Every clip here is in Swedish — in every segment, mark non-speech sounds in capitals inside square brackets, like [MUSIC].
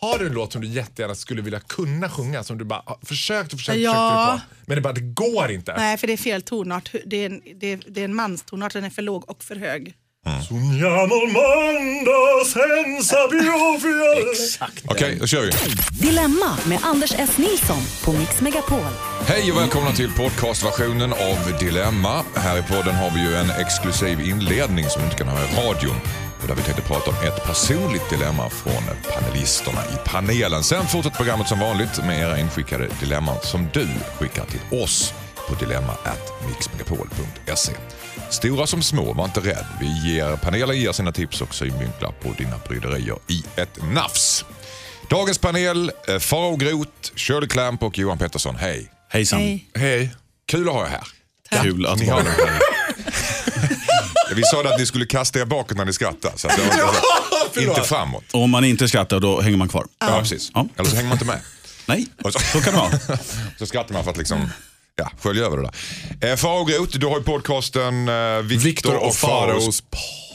Har du en låt som du jättegärna skulle vilja kunna sjunga som du bara har försökt och försökt, Ja. försökt på, men det bara det går inte? Nej, för det är fel tonart. Det är en, det är, det är en manstonart, den är för låg och för hög. Più fiore. Okej, då kör vi. Dilemma med Anders S. Nilsson på Mix Megapol. Hej och välkomna till podcastversionen av Dilemma. Här i podden har vi ju en exklusiv inledning som du inte kan höra i radion. Och där vi tänkte prata om ett personligt dilemma från panelisterna i panelen. Sen fortsätter programmet som vanligt med era inskickade dilemman som du skickar till oss på dilemma@mixmegapol.se. Stora som små, var inte rädd. Vi ger, panelen ger sina tips och synvinklar på dina bryderier i ett nafs. Dagens panel, eh, Farao Groth, Shirley Clamp och Johan Pettersson. Hej! Hejsan. Hej. Hej. Kul att ha er här. Kul att Ni vara har- här. [LAUGHS] Vi sa att ni skulle kasta er bakåt när ni skrattar. Så att det var förlåt. inte framåt. Och Om man inte skrattar då hänger man kvar. Ja, precis. Ja. Eller så hänger man inte med. Nej, så, så kan det vara. [LAUGHS] så skrattar man för att liksom, ja, skölja över det där. Eh, Farao Groth, du har ju podcasten eh, Viktor Viktor och och Faraos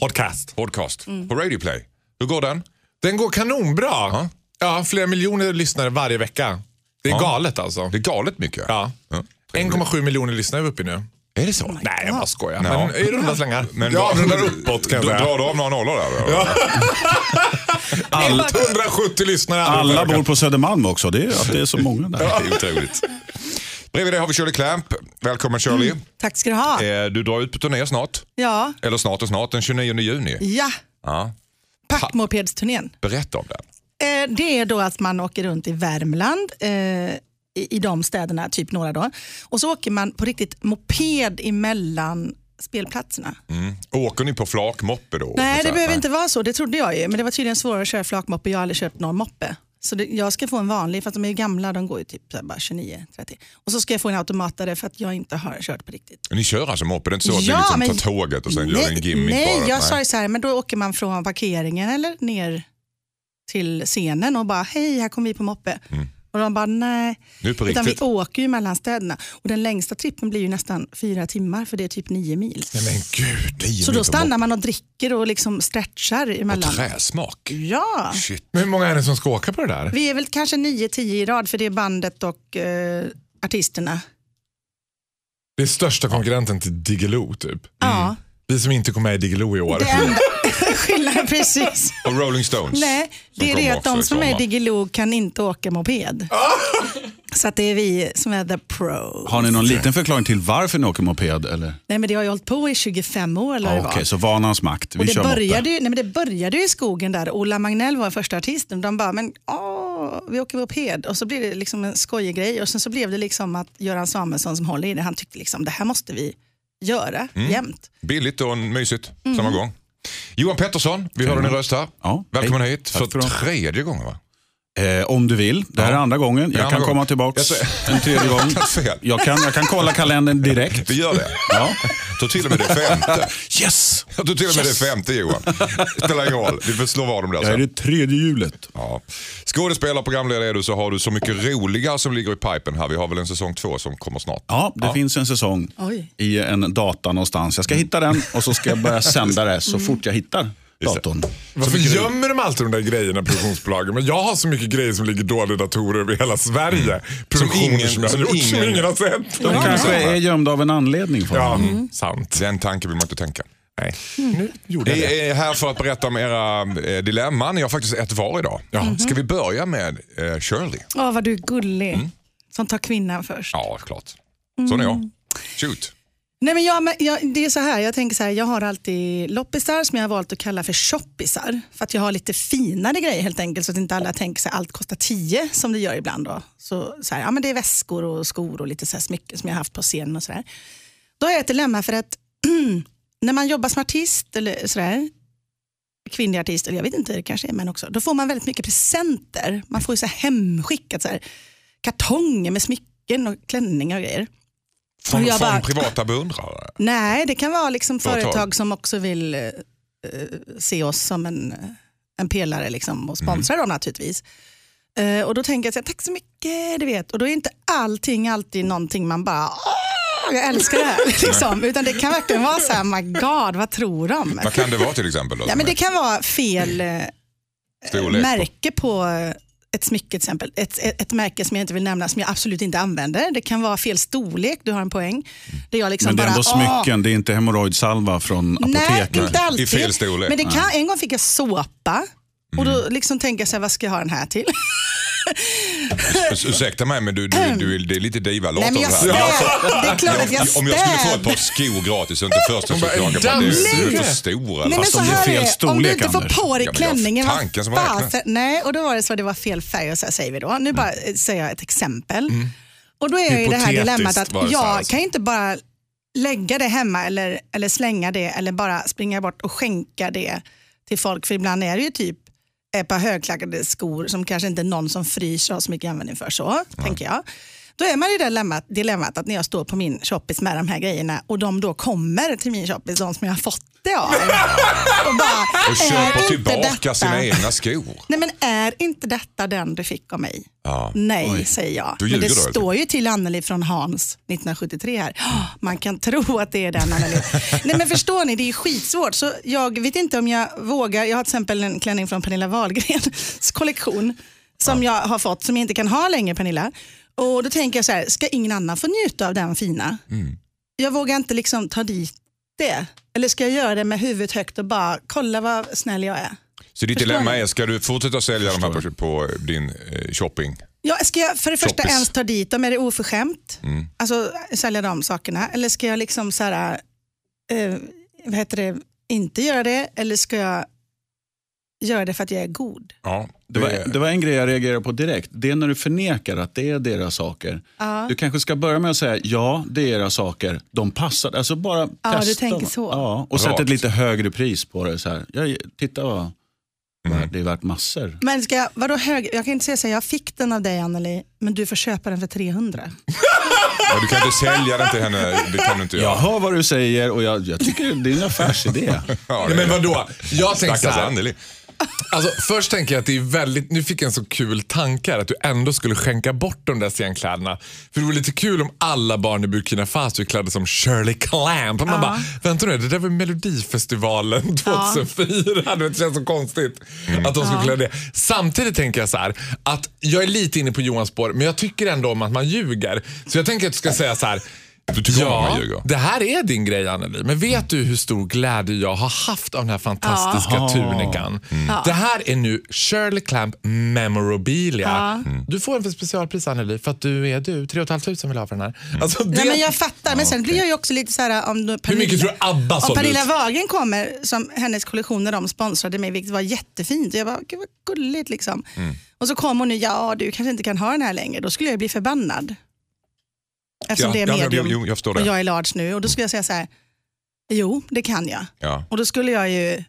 podcast. podcast på Radio Play. Hur går den? Den går kanonbra. Ja. Ja, flera miljoner lyssnare varje vecka. Det är Ja. galet alltså. Det är galet mycket. Ja. Ja. 1,7 miljoner lyssnare är vi uppe i nu. Är det så? Nej, jag bara skojar. Ja. Men i runda slängar. Men vad- avrundar uppåt kan jag Då säga. drar du av några nollor där? Ja. [LAUGHS] All, 170 lyssnare. alla bor på Södermalm också. Det är att det är så många där. [LAUGHS] Det är otroligt. Bredvid dig har vi Shirley Clamp. Välkommen Shirley. Tack ska du ha. Eh, Du drar ut på turné snart. Ja, Eller snart och snart, den 29 juni. ja. Ja. Packmopedsturnén. Berätta om den. Eh, det är då att man åker runt i Värmland, eh, i, i de städerna, typ några då. Och så åker man på riktigt moped emellan spelplatserna. Åker ni på flakmoppe då? Nej, det här, behöver inte vara så. Det trodde jag ju. Men det var tydligen svårare att köra flakmoppe. Jag har aldrig kört någon moppe. Så det, jag ska få en vanlig, fast de är gamla, de går ju typ så här bara 29-30. Och så ska jag få en automatare för att jag inte har kört på riktigt. Ni kör alltså moppe? Det är inte så att Ja, ni liksom men- tar tåget och sen gör en gimmick nej, bara? jag sa ju så här, men då åker man från parkeringen eller ner till scenen och bara, hej, här kommer vi på moppe. Och de bara, nej. Nu på Utan vi åker ju mellan städerna. Och den längsta trippen blir ju nästan fyra timmar, för det är typ nio mil. Nej, men gud. Nio Så mil då stannar man och dricker och liksom stretchar Och emellan. träsmak? Ja, Shit. Men hur många är det som ska åka på det där? vi är väl kanske nio, tio i rad, för det är bandet och eh, artisterna. Det är största konkurrenten till Diggiloo typ. Ja, Vi som inte kom med i Diggiloo i år. det enda [LAUGHS] [LAUGHS] precis. Och Rolling Stones? Nej, det är det att de som är. Diggiloo kan inte åka moped. Så att det är vi som är the pro. Har ni någon liten förklaring till varför ni åker moped? Eller? Nej men det har ju hållit på i 25 år eller Ja, vad det Okej, var. så vanans makt. Vi Och det kör började, ju, nej men det började ju i skogen där. Ola Magnell var första artisten. De bara, men åh, vi åker moped. Och så blev det liksom en skojig grej. Och sen så blev det liksom att Göran Samuelsson som håller i det, han tyckte liksom det här måste vi göra Mm. jämt. Billigt och mysigt Mm. samma gång. Johan Pettersson, vi hörde din röst här. Ja, Välkommen hej. hit för för tredje gången va? Eh, om du vill. Det här Ja. är andra gången. Det är Jag andra kan gången. komma ser- en tredje [LAUGHS] gång. Jag kan, jag kan kolla kalendern direkt. [LAUGHS] Vi gör det. Ja. Tror till och med det är femte. [LAUGHS] Yes! Jag tror till och med det är femte Johan. Spelar ingen roll, vi får slå vad om det. Jag är Alltså. det tredje hjulet. Ja. Skådespelare och programledare är du så har du Så mycket roliga som ligger i pipen här. Vi har väl en säsong två som kommer snart. Ja, det finns en säsong Oj. i en data någonstans. Jag ska hitta den och så ska jag börja sända det så fort jag hittar det. Datorn. Varför gömmer de alltid de där grejerna, produktionsbolagen? Men jag har så mycket grejer som ligger dolda i datorer över hela Sverige. Produktioner ingen- som, jag har som gjort som ingen- har sett. De kanske är gömda av en anledning. För Ja, dem. sant. Den tanken vill man inte tänka. Nej, nu gjorde jag det. Ni är här för att berätta om era eh, dilemman. Ni har faktiskt ett var idag. Ska vi börja med eh, Shirley? Åh vad du är gullig. Som tar kvinnan först. Ja, klart. Så är jag. Shoot. Nej, men jag, jag, det är så här, jag tänker så här, jag har alltid loppisar som jag har valt att kalla för shoppisar. För att jag har lite finare grejer helt enkelt så att inte alla tänker sig allt kostar 10 som det gör ibland. Då. Så, så här, ja, men det är väskor och skor och lite så här smycken som jag har haft på scenen och sådär. Då har jag ett dilemma för att [CLEARS THROAT] när man jobbar som artist eller sådär, kvinnlig artist, eller jag vet inte, det kanske är män också, då får man väldigt mycket presenter. Man får ju så här hemskickat så här, kartonger med smycken och klänningar och grejer. Från, jag från bara- privata beundrare? Nej, det kan vara liksom Företag. företag. som också vill eh, eh, se oss som en, eh, en pelare liksom, och sponsra dem naturligtvis. Eh, och då tänker jag så här, tack så mycket, du vet. Och då är inte allting alltid någonting man bara, åh, jag älskar det här. [LAUGHS] liksom. Utan det kan verkligen vara så här, my god, vad tror de? Vad kan det vara till exempel? Då, Ja, men är det kan vara fel eh, storlek märke på eh, ett smycke till exempel, ett, ett, ett märke som jag inte vill nämna som jag absolut inte använder. Det kan vara fel storlek, du har en poäng. Där jag liksom Men det är bara, ändå "Åh, smycken, det är inte hemorrojdsalva från Nej, apoteket. inte alltid. I fel storlek. Men det kan, en gång fick jag såpa och då liksom tänker jag så här, vad ska jag ha den här till? [LAUGHS] Urs- Ursäkta mig men du, du, du, det är lite diva-låt Nej, men jag över det här. stär, det är klart att jag Om jag skulle få ett par skor gratis och inte första Hon bara, klagar på dammsugare. du är för stora. Nej, men så det här är det. Om du inte får på dig jag- klänningen. vad fasen-. Nej, och då var det så att det var fel färg och så säger vi då. Nu bara eh, säger jag ett exempel. Och då är jag i det här dilemmat att det jag alltså. kan ju inte bara lägga det hemma eller, eller slänga det eller bara springa bort och skänka det till folk. För ibland är det ju typ ett par högklackade skor som kanske inte någon som fryser har så mycket användning för. Så tänker jag. Då är man i det dilemmat, dilemmat att när jag står på min shoppis med de här grejerna och de då kommer till min shoppis, de som jag har fått det av. [LAUGHS] Och, bara, Och "Är köper inte tillbaka detta- sina egna skor. Nej men är inte detta den du fick av mig? Ja. Nej, säger jag. Då Men det alltså. står ju till Anneli från Hans 1973 här. Oh, [GASPS] man kan tro att det är den Anneli. [LAUGHS] Nej men förstår ni, det är skitsvårt. Så jag vet inte om jag vågar. Jag har till exempel en klänning från Pernilla Wahlgrens [LAUGHS] kollektion som jag har fått, som jag inte kan ha längre Pernilla. Och då tänker jag så här, ska ingen annan få njuta av den fina? Mm. Jag vågar inte liksom ta dit det. Eller ska jag göra det med huvudet högt och bara kolla vad snäll jag är? Så ditt Förstår dilemma är, ska du fortsätta sälja de här på, på din eh, shopping? Ja, ska jag för det första Shoppis. ens ta dit dem? Är det oförskämt? Mm. Alltså sälja de sakerna? Eller ska jag liksom så här, eh, vad heter det, inte göra det? Eller ska jag göra det för att jag är god? Ja, Det var, det var en grej jag reagerade på direkt. Det är när du förnekar att det är deras saker. Ja. Du kanske ska börja med att säga ja, det är era saker. De passar. Alltså bara Ja, testa. du tänker så. Ja, och sätt Rakt. ett lite högre pris på det. Så här. Ja, titta vad, Mm. det är värt massor. Men ska jag, vadå hög? Jag kan inte säga så här, jag fick den av dig Anneli, men du får köpa den för 300. [LAUGHS] Ja, du kan inte sälja den till henne, det kan du inte Jag hör vad du säger och jag, jag tycker det är en affärsidé. [LAUGHS] Ja, Nej, men vadå? Jag tänker så här. Anneli. Alltså, först tänker jag att det är väldigt, nu fick jag en så kul tanke här, att du ändå skulle skänka bort de där scenkläderna. För det vore lite kul om alla barn i Burkina Faso är klädda som Shirley Clamp. Och man bara, vänta nu, det där var Melodifestivalen 2004. [LAUGHS] Det känns så konstigt att de skulle klä det. Samtidigt tänker jag så här, att jag är lite inne på Johans spår, men jag tycker ändå om att man ljuger. Så jag tänker att du ska säga så här, Du tycker om att Ja, ljuger? det här är din grej Anneli. Men vet du hur stor glädje jag har haft av den här fantastiska Ja. tunikan? Det här är nu Shirley Clamp memorabilia. Du får en för specialpris Anneli för att du är du. 3 500 vill jag ha för den här. Alltså, det, Nej, men jag fattar, men sen blir jag ju också lite så här om då Hur mycket tror du ABBA Om sålde Pernilla ut? Wahlgren kommer, som hennes kollektion när de sponsrade mig, vilket var jättefint. Och jag bara, gud vad gulligt liksom. Mm. Och så kom hon nu, ja du kanske inte kan ha den här längre. Då skulle jag bli förbannad. Eftersom Ja, det är ja, ja, medium jo, jag förstår och jag är large nu. Och då skulle jag säga så här, jo det kan jag. Ja. Och då skulle jag ju,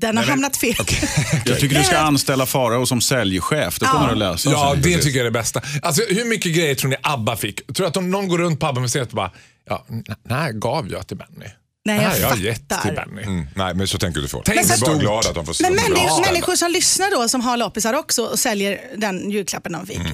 den har hamnat fel. [LAUGHS] Jag tycker du ska anställa Farao som säljchef. Då kommer Ja. det lösa Ja, det tycker jag är det bästa. Alltså, hur mycket grejer tror ni ABBA fick? Tror du att om någon går runt på ABBA-museet och bara, ja, n- den här gav jag till Benny. Nej, jag har jag gett fattar. till Benny. Mm, nej, men så tänker du få. Tänk bara stort. glada att de får Men människor, människor som lyssnar då, som har loppisar också och säljer den julklappen de fick. Mm.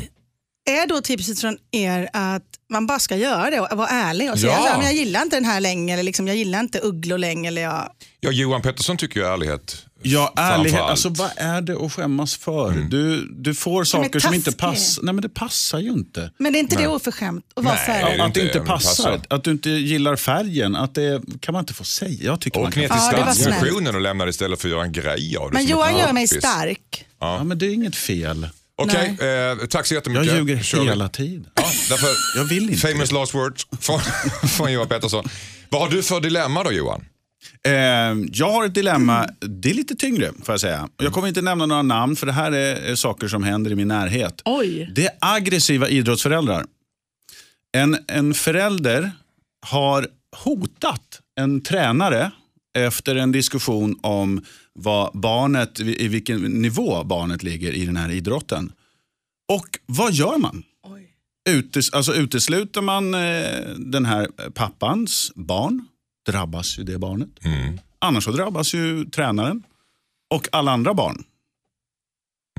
Är då tipset från er att man bara ska göra det och vara ärlig och säga Ja. men jag gillar inte den här längre eller liksom, jag gillar inte ugglor längre. Eller jag... Ja, Johan Pettersson tycker ju ärlighet. Ja, ärlighet. Alltså, vad är det att skämmas för? Mm. Du, du får saker som inte passar. Nej, men det passar ju inte. Men det är inte det oförskämt att vara Nej, så här. Att det inte, passar. passar. Att du inte gillar färgen. Att det kan man inte få säga. Jag tycker man Och kan få till Ja, Stadsmissionen och lämnade istället för att göra en grej av det. Men Johan gör mig stark. Ja, men det är inget fel. Okej, eh, tack så Jag jättemycket. ljuger Shirley. hela tiden. Ja, därför, Jag vill inte Famous last words från, [LAUGHS] från Johan Pettersson. Vad har du för dilemma då Johan? Eh, jag har ett dilemma, det är lite tyngre får jag säga. Jag kommer inte nämna några namn för det här är saker som händer i min närhet. Oj. Det är aggressiva idrottsföräldrar. En, en förälder har hotat en tränare efter en diskussion om vad barnet, i vilken nivå barnet ligger i den här idrotten. Och vad gör man? Oj. Utes, alltså utesluter man eh, den här pappans barn drabbas ju det barnet. Annars så drabbas ju tränaren och alla andra barn.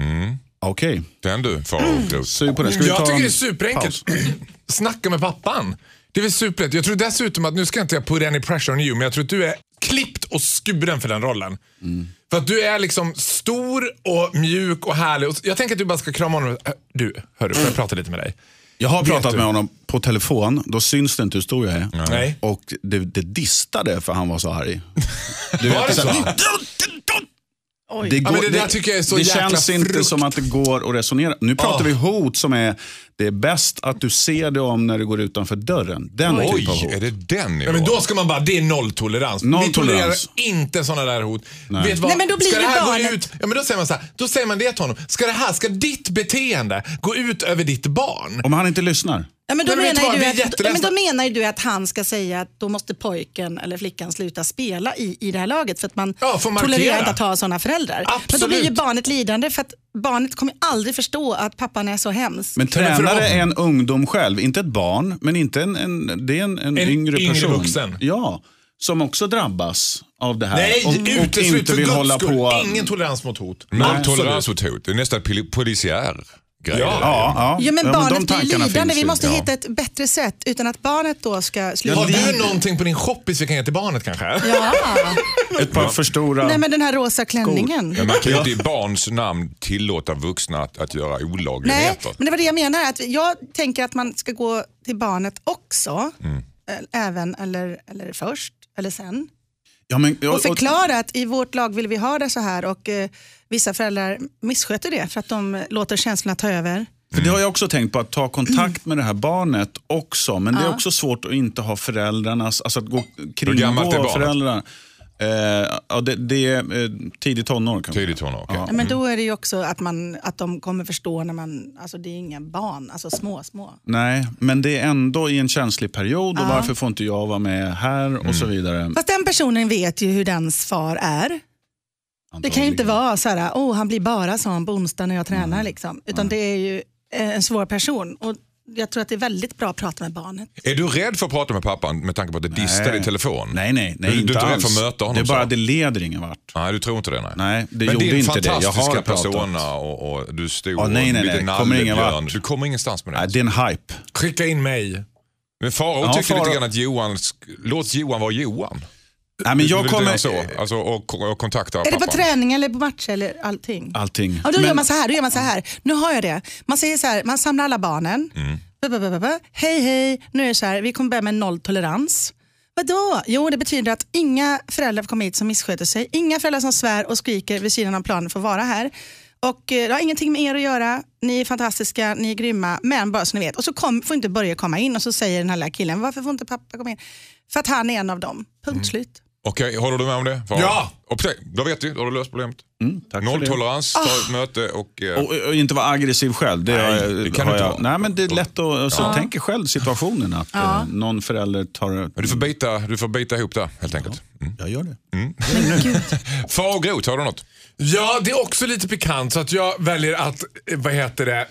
Mm. Okej, Den du, så vi på det. Ska vi Jag ta tycker en det är superenkelt. Snacka med pappan. Det är väl superlätt. Jag tror dessutom att, nu ska jag inte jag put any pressure on you, men jag tror att du är klippt och skuren för den rollen. För att du är liksom stor och mjuk och härlig. Och jag tänker att du bara ska krama honom. Äh, Du, hörru, får jag prata lite med dig? Jag har Vet pratat med honom på telefon, då syns det inte hur stor jag är. Nej. Och det, det distade för han var så arg. Du Var det så Det, går, men det där tycker jag är så det jäkla känns inte frukt. som att det går att resonera. Nu pratar Ah. vi hot som är, det är bäst att du ser det om när du går utanför dörren. Den typen av Oj, hot. är det den Ja, men då ska man bara, det är nolltolerans. Vi Nolltolerans. tolererar inte sådana där hot. Nej. Vet vad? Nej, men då blir ska det här barnet- gå ut? Ja, men då säger man så här, då säger man det till honom. Ska det här, ska ditt beteende gå ut över ditt barn? Om han inte lyssnar. Ja, men då, men vet menar du vad? du Vi är att, ja, men då menar ju du att han ska säga att då måste pojken eller flickan sluta spela i, i det här laget för att man Ja, får markera. tolererar inte att ha sådana föräldrar. Men då blir ju Absolut. barnet lidande för att barnet kommer aldrig förstå att pappan är så hemsk. Men tränare är en ungdom själv, inte ett barn, men inte en, en, det är en, en, En yngre yngre person. vuxen. Ja, som också drabbas av det här. Nej, och, och uteslut inte för vill guds hålla skull. på. Ingen tolerans mot hot. Nolltolerans mot hot. Det är nästan poli- polisiär Ja. Ja, ja. Jo, men ja, barnet de blir lidande. Vi måste Ja. hitta ett bättre sätt utan att barnet då ska sluta. Har du någonting på din shoppis vi kan ge till barnet kanske? Ja. [LAUGHS] Ett par för stora... Nej, men den här rosa klänningen. Men man kan ju inte i barns namn tillåta vuxna att, att göra Nej, olagligheter. men det var det jag menar. Att jag tänker att man ska gå till barnet också. eh, Även eller, eller först eller sen. ja, men, och, Och förklara att i vårt lag vill vi ha det så här och eh, vissa föräldrar missköter det för att de låter känslorna ta över. för det har jag också tänkt på, att ta kontakt med det här barnet också. Men det är också svårt att inte ha föräldrarnas, alltså att gå kringgå barnet? föräldrarna. Eh, ja, det, det är eh, tidigt tonår kanske. Tidigt tonår, okej. Ja, Men då är det ju också att, man, att de kommer förstå när man, alltså det är inga barn, alltså små, små. Nej, men det är ändå i en känslig period och varför får inte jag vara med här och så vidare. Fast den personen vet ju hur dens far är. Det kan ju inte vara så här, oh, han blir bara sån på onsdag när jag tränar. Liksom. Utan det är ju eh, en svår person. Och jag tror att det är väldigt bra att prata med barnet. Är du rädd för att prata med pappan med tanke på att det distar i telefon? Nej, nej, nej Du- du inte är inte rädd för att möta honom, Det är bara så? det leder ingen vart. Nej, du tror inte det? Nej, Nej, det Men gjorde din inte det. Jag har pratat. persona och, och du stod nej, och nej, lite nej. Kommer ingen vart. Du kommer ingenstans med det. Nej, det är en hype. Skicka in mig. Men Farao Ja, tyckte Farao- lite grann att Johan, låt Johan vara Johan. Nej, men jag kommer... så, alltså, och, och kontakta Är det pappan. på träning eller på match eller allting? Allting. Ja, då, gör Men- man så här, då gör man så här. Nu har jag det. Man säger så här, man samlar alla barnen. Ba, ba, ba, ba, ba. Hej hej, nu är det så här, vi kommer börja med nolltolerans. Vadå? Jo, det betyder att inga föräldrar får komma hit som missköter sig. Inga föräldrar som svär och skriker vid sidan av planen får vara här. Och eh, Det har ingenting med er att göra. Ni är fantastiska, ni är grymma. Men bara så ni vet. Och så kom, får inte Börje komma in och så säger den här lilla killen, varför får inte pappa komma in? För att han är en av dem. Punkt slut. Okej, håller du med om det? Ja. Och, precis, då vet du, då har du löst problemet. Mm, det. Nolltolerans, ta ett möte och... eh, Och, och inte vara aggressiv själv. Det, Nej, har- det kan du inte jag. vara. Nej, men det är lätt att... Alltså, Tänk er själv situationen att eh, någon förälder tar... Du får bita, du får bita ihop där helt enkelt. Mm. Jag gör det. [LAUGHS] Farao Groth, har du något? Ja, det är också lite pikant så att jag väljer att, eh, vad heter det,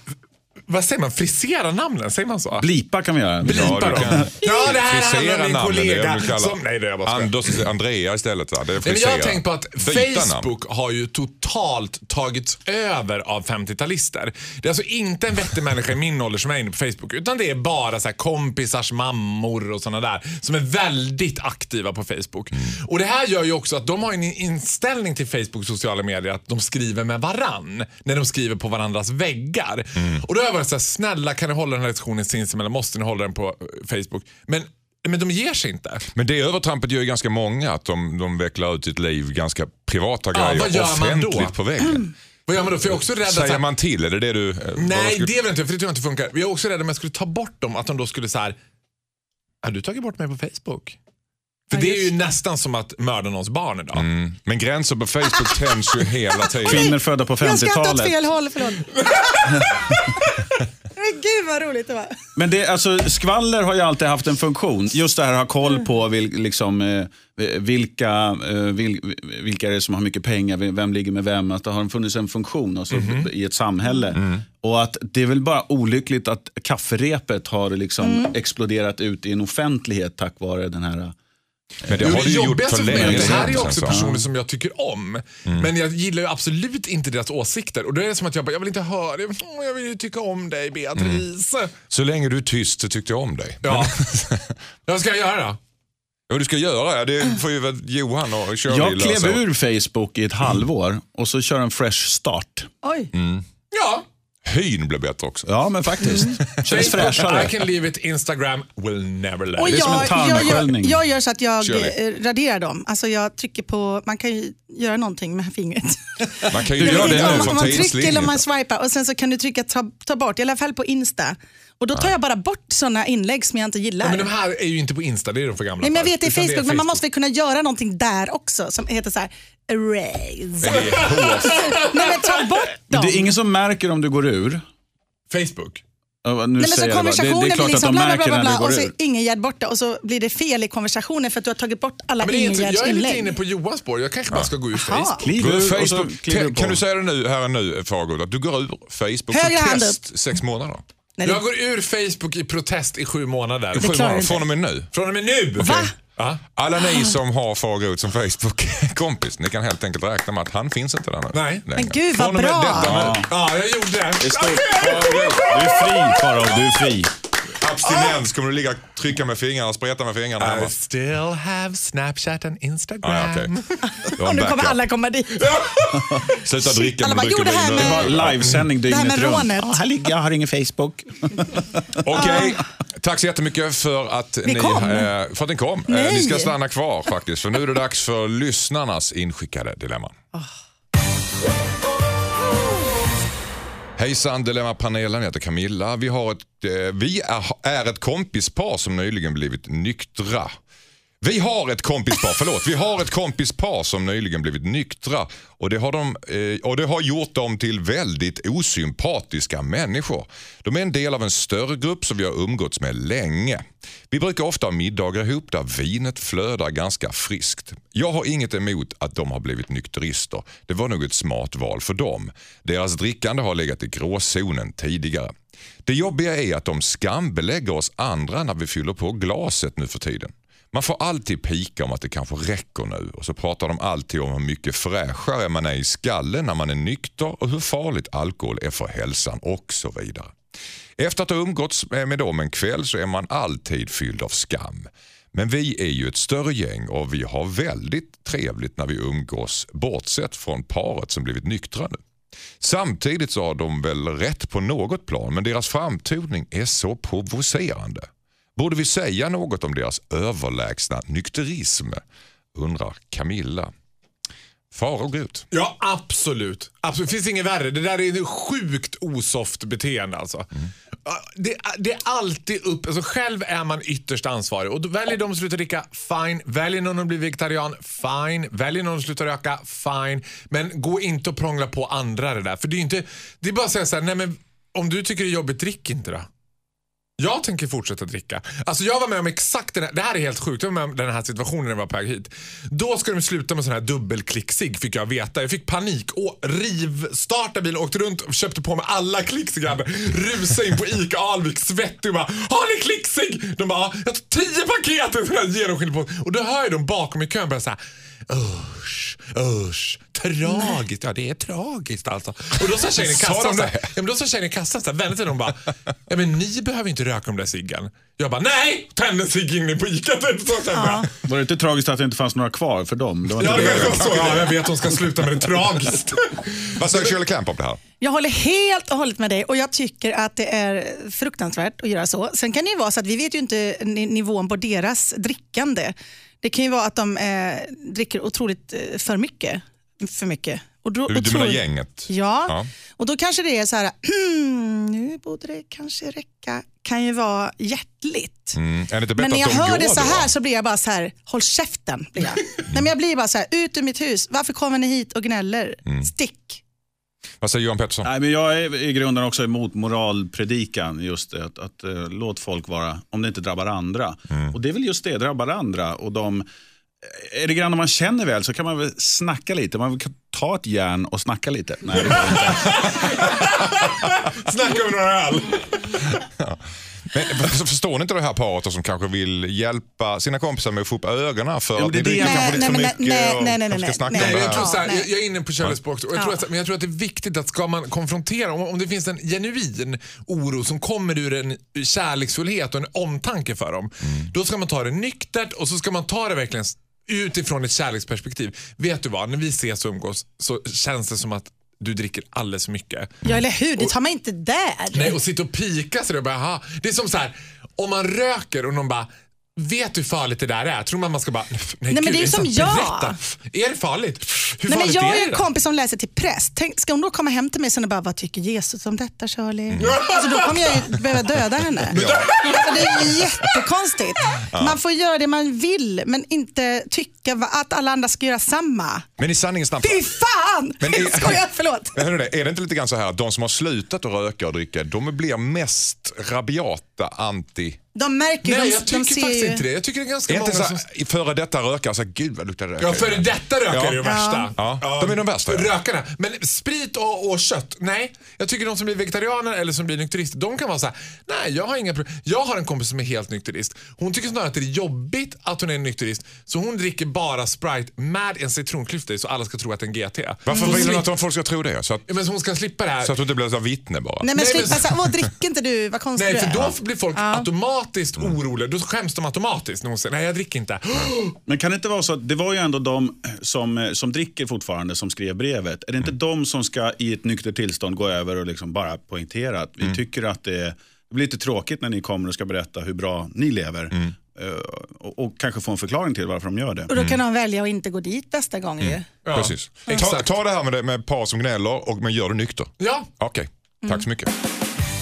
vad säger man, frisera namnen? Säger man så? Blipa kan vi göra. Blipa dem. Ja, det här handlar om min det kollega. kalla- Som, nej, det är jag bara. Anders, Andrea istället. Va? Det är Nej, jag har tänkt på att. Facebook har ju totalt tagits över av 50-talister. Det är alltså inte en vettig människa i min ålder som är inne på Facebook utan det är bara så här kompisars mammor och såna där som är väldigt aktiva på Facebook. Mm. Och Det här gör ju också att de har en inställning till Facebook sociala medier att de skriver med varann när de skriver på varandras väggar. Mm. Och då har varit så här, snälla kan ni hålla den här lektionen sinsemellan? Måste ni hålla den på eh, Facebook? Men, men de ger sig inte. Men det övertrampet gör ju ganska många, att de, de vecklar ut sitt liv ganska privata Ja, grejer vad gör man då? offentligt på väggen. [CLEARS THROAT] Vad gör man då? För jag är också rädd att... Säger här- man till? Är det det du... eh, Nej, skulle- det är väl inte, för det tror jag inte funkar. Jag är också rädd om jag skulle ta bort dem, att de då skulle så här. Har du tagit bort mig på Facebook? För Ja, det är ju just nästan som att mörda någons barn idag. Mm. Men gränser på Facebook [LAUGHS] tänds ju hela tiden. Kvinnor födda på Jag skrattar åt 50-talet. fel håll, förlåt. [LAUGHS] [LAUGHS] Men gud vad roligt det var. Men det, alltså, skvaller har ju alltid haft en funktion. Just det här att ha koll på vil, liksom, eh, vilka, eh, vil, vilka är det som har mycket pengar, vem ligger med vem. Att det har funnits en funktion alltså, i ett samhälle. Och att Det är väl bara olyckligt att kafferepet har liksom exploderat ut i en offentlighet tack vare den här... Men det Jo, har du ju gjort för länge det här är också sen, så. personer som jag tycker om. Men jag gillar ju absolut inte deras åsikter. Och då är det som att jag bara, jag vill inte höra, Åh, jag vill ju tycka om dig Beatrice. Så länge du är tyst så tyckte jag om dig. Ja. [LAUGHS] Vad ska jag göra? Vad du ska göra, det får ju väl Johan och Shirley Jag klev ur Facebook i ett halvår och så kör en fresh start. Oj. Ja. Hyn blev bättre också. Ja, men faktiskt. Känns Facebook, I fräschare. can leave it. Instagram will never let Och it. är som en jag, jag, gör, tarmsköljning. jag gör så att jag Shirley. eh, raderar dem. Alltså jag trycker på, man kan ju göra någonting med fingret. Man kan ju [LAUGHS] göra gör det det nu om, man trycker eller om man swipar och sen så kan du trycka ta, ta bort, i alla fall på Insta. Och då tar jag bara bort sådana inlägg som jag inte gillar. Ja, men de här är ju inte på Insta, det är de för gamla Nej, men jag vet det är Utan Facebook, men man måste väl kunna göra någonting där också som heter så här erase. Det är. [LAUGHS] Nej men ta bort Men dem. det är ingen som märker om du går ur. Facebook. Ja, Nu Nej, men så säger jag det, bara. det, konversationen det är klart blir att de liksom bla bla märker bla, när bla du går och så ur. Ingegärd borta och så blir det fel i konversationen för att du har tagit bort alla Men det är inte, Ingegärds jag är lite inlägg. inne på Johans spår. Jag kanske bara ska gå ur Jaha. Facebook. Kliv Gå ur ur och så Facebook. kliver Kan, på. kan du säga det nu, här och nu, Fargo, att du går ur Facebook Högra som hand test sex månader? Nej, det- Jag går ur Facebook i protest i sju månader. Sju klarar du månader, inte. från och med nu. Från och med nu. Va? Alla ni som har Fargo som Facebook-kompis, ni kan helt enkelt räkna med att han finns inte där nu. Nej. längre. Men gud, vad bra. Detta ja, jag gjorde det. Det står, du är fri Farao, du är fri. Abstinens, kommer du ligga och trycka med fingrarna och spreta med fingrarna? I still have Snapchat and Instagram. Ah, har [LAUGHS] Och nu kommer alla komma dit. [LAUGHS] Sluta dricka Alla bara, "Jo, det här vin. med- nu." Det var livesändning Det här dygnet med runt. rånet. Ja, här ligger jag, har ingen Facebook. [LAUGHS] Okej, tack så jättemycket för att ni, kom. eh, för att ni kom. Eh, Nej. Ni ska stanna kvar faktiskt, för nu är det dags för lyssnarnas inskickade dilemman. Hejsan Dilemmapanelen, jag heter Camilla. Vi, har ett, eh, vi är, är ett kompispar som nyligen blivit nyktra. Vi har ett kompispar, förlåt, vi har ett kompispar som nyligen blivit nyktra och det, har de, eh, och det har gjort dem till väldigt osympatiska människor. De är en del av en större grupp som vi har umgåtts med länge. Vi brukar ofta ha middagar ihop där vinet flödar ganska friskt. Jag har inget emot att de har blivit nykterister. Det var nog ett smart val för dem. Deras drickande har legat i gråzonen tidigare. Det jobbiga är att de skambelägger oss andra när vi fyller på glaset nu för tiden. Man får alltid pika om att det kanske räcker nu och så pratar de alltid om hur mycket fräschare man är i skallen när man är nykter och hur farligt alkohol är för hälsan och så vidare. Efter att ha umgåtts med dem en kväll så är man alltid fylld av skam. Men vi är ju ett större gäng och vi har väldigt trevligt när vi umgås bortsett från paret som blivit nyktra nu. Samtidigt så har de väl rätt på något plan men deras framtoning är så provocerande. Borde vi säga något om deras överlägsna nykterism? Undrar Camilla. Fara och ut. Ja, absolut. absolut. Det finns inget värre. Det där är ett sjukt osoft beteende alltså. Ja, Det, det är alltid upp, alltså själv är man ytterst ansvarig. Och väljer de att sluta dricka, fine. Väljer någon att bli vegetarian, fine. Väljer någon att sluta röka, fine. Men gå inte och prångla på andra det där. För det är inte, det är bara att säga så här, nej men om du tycker det är jobbigt, drick inte då. Jag tänker fortsätta dricka. Alltså jag var med om exakt den här, det här är helt sjukt, jag var med om den här situationen när jag var på väg hit. Då ska de sluta med sån här dubbelklicksig fick jag veta. Jag fick panik och rivstartade bilen, åkte runt och köpte på mig alla klicksiggar. Rusade in på ICA Alvik svettig och bara “Har ni klicksig?” De bara “Ja, “Jag tog tio paket!” sån här genomskinlig på. Och då hör jag dem bakom i kön börja såhär Usch, usch, tragiskt. Ja, det är tragiskt alltså. Och då sa tjejen i [LAUGHS] Sa kassan, så ja, men då sa tjejen i kassan så här, vände och bara, ja, men ni behöver inte röka de där ciggen. Jag bara, nej! Tände cigg in på Ica. typ, ja. Var det inte tragiskt att det inte fanns några kvar för dem? Det var Ja, det så. Ja, jag vet, de ska sluta med det tragiskt. Vad säger Shirley Clamp om det här? Jag håller helt och hållet med dig och jag tycker att det är fruktansvärt att göra så. Sen kan det ju vara så att vi vet ju inte ni- nivån på deras drickande. Det kan ju vara att de eh, dricker otroligt eh, för mycket. För mycket. Och då, Du, du menar gänget? Ja. Ja. och då kanske det är så här, nu borde det kanske räcka. Kan ju vara hjärtligt. Mm. Men när jag hör det så då? här så blir jag bara så här, håll käften. Blir jag. [LAUGHS] Nej, men jag blir bara så här, ut ur mitt hus. Varför kommer ni hit och gnäller? Mm. Stick. Vad säger Johan Pettersson? Nej, men jag är i grunden också emot moralpredikan. Just det, att, att eh, låt folk vara, om det inte drabbar andra. Och det är väl just det, drabbar andra. Och de, är det grann om man känner väl så kan man väl snacka lite. Man kan ta ett järn och snacka lite. Nej, det går inte. [LAUGHS] Snacka med några öl. [LAUGHS] Men [LAUGHS] för- förstår ni inte det här paret som kanske vill hjälpa sina kompisar med att få upp ögonen för att det jag- kanske lite för mycket nej, och nej, nej, nej, snacka nej. om det jag, här. jag, jag är inne på. Och jag tror att, men jag tror att det är viktigt att ska man konfrontera, om, om det finns en genuin oro som kommer ur en kärleksfullhet och en omtanke för dem, Mm. då ska man ta det nyktert och så ska man ta det verkligen utifrån ett kärleksperspektiv. Vet du vad, när vi ses och umgås så känns det som att du dricker alldeles för mycket. Ja, eller hur? Det tar man inte där. Nej, och sitta och pika bara, aha. Det är som så här, om man röker och någon bara, vet du hur farligt det där är? Tror man man ska bara, nej, men gud, det är det som jag. Berätta. Är det farligt? Hur Nej, men farligt jag är har ju det en kompis som läser till präst. Tänk, ska hon då komma hem till mig och bara, vad tycker Jesus om detta Shirley? Mm. Alltså, då kommer jag ju behöva döda henne. [LAUGHS] Alltså, det är jättekonstigt. Man får göra det man vill men inte tycka att alla andra ska göra samma. Men i sanningens namn, Fy fan! Men det- Skojar, förlåt. Men hörru, det, är det inte lite grann så här att de som har slutat att röka och dricka, de blir mest rabiata anti... De märker Nej, de, jag de tycker ser faktiskt ju- inte det. Jag tycker det är ganska Är inte många så som... före detta rökare, så här, gud vad luktar det rök. Ja, före detta rökare är ju Ja. värsta. Ja, de är de värsta, ja. Rökarna. Men sprit och, och kött, nej. Jag tycker de som blir vegetarianer eller som blir nykterister, de kan vara så här, nej jag har inga problem. Jag har en kompis som är helt nykterist. Hon tycker snarare att det är jobbigt att hon är nykterist, så hon dricker bara Sprite med en citronklyfta i så alla ska tro att det är en GT. Varför Så vill hon att folk ska tro det? Så att, Ja, Men så hon ska slippa det här. så att du inte blir så vittne bara? Nej men Nej, slippa men- såhär, åh dricker inte du, vad konstig Nej, för är. då blir folk automatiskt oroliga. Då skäms de automatiskt när hon säger nej jag dricker inte. [GASPS] Men kan det inte vara så att det var ju ändå de som, eh, som dricker fortfarande som skrev brevet. Är det inte de som ska i ett nyktert tillstånd gå över och liksom bara poängtera att vi tycker att det, är- det blir lite tråkigt när ni kommer och ska berätta hur bra ni lever. Eh, och, och kanske få en förklaring till varför de gör det. Och då kan de välja att inte gå dit nästa gång ju. Ja, Precis. Ta, ta det här med, det, med par som gnäller, och, men gör det nykter. Ja, Okej, tack så mycket.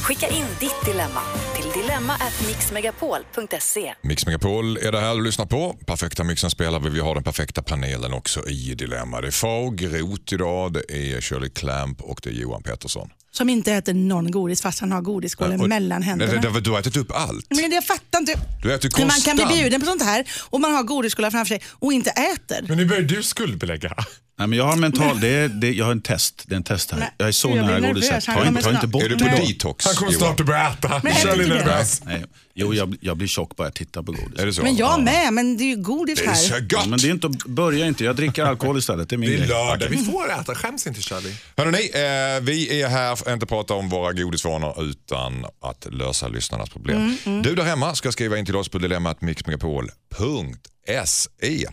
Skicka in ditt dilemma till dilemma@mixmegapol.se. Mix Megapol är det här du lyssnar på. Perfekta mixen spelar vi. Vi har den perfekta panelen också i Dilemma. Det är Fag, Groth idag, det är Shirley Clamp och det är Johan Pettersson. Som inte äter någon godis fast han har godisskålen Och- mellan händerna. Nej, det- det- Du har ätit upp allt. Men jag fattar inte Du äter hur man kan bli bjuden på sånt här och man har godisskålar framför sig och inte äter. men nu börjar du skuldbelägga. Nej, men jag har mental, det är, det, jag har en test. Det är en test här. Nej, Jag är så jag nära godiset. Ta, ta inte bort Är du på mig. detox? Han kommer snart att börja äta. Men jag Kör lite nervös. Nej, jo, jag, jag blir tjock bara jag tittar på godis. Är det så? Men jag Ja. med, men det är ju godis Det är så här. gött. Ja, men det är inte, börja inte, jag dricker alkohol istället. Det är min Det är lördag, vi får äta. Skäms inte Charlie. Hörrni, eh, vi är här för att inte prata om våra godisvanor utan att lösa lyssnarnas problem. Du där hemma ska skriva in till oss på dilemmatmixmegapol.se.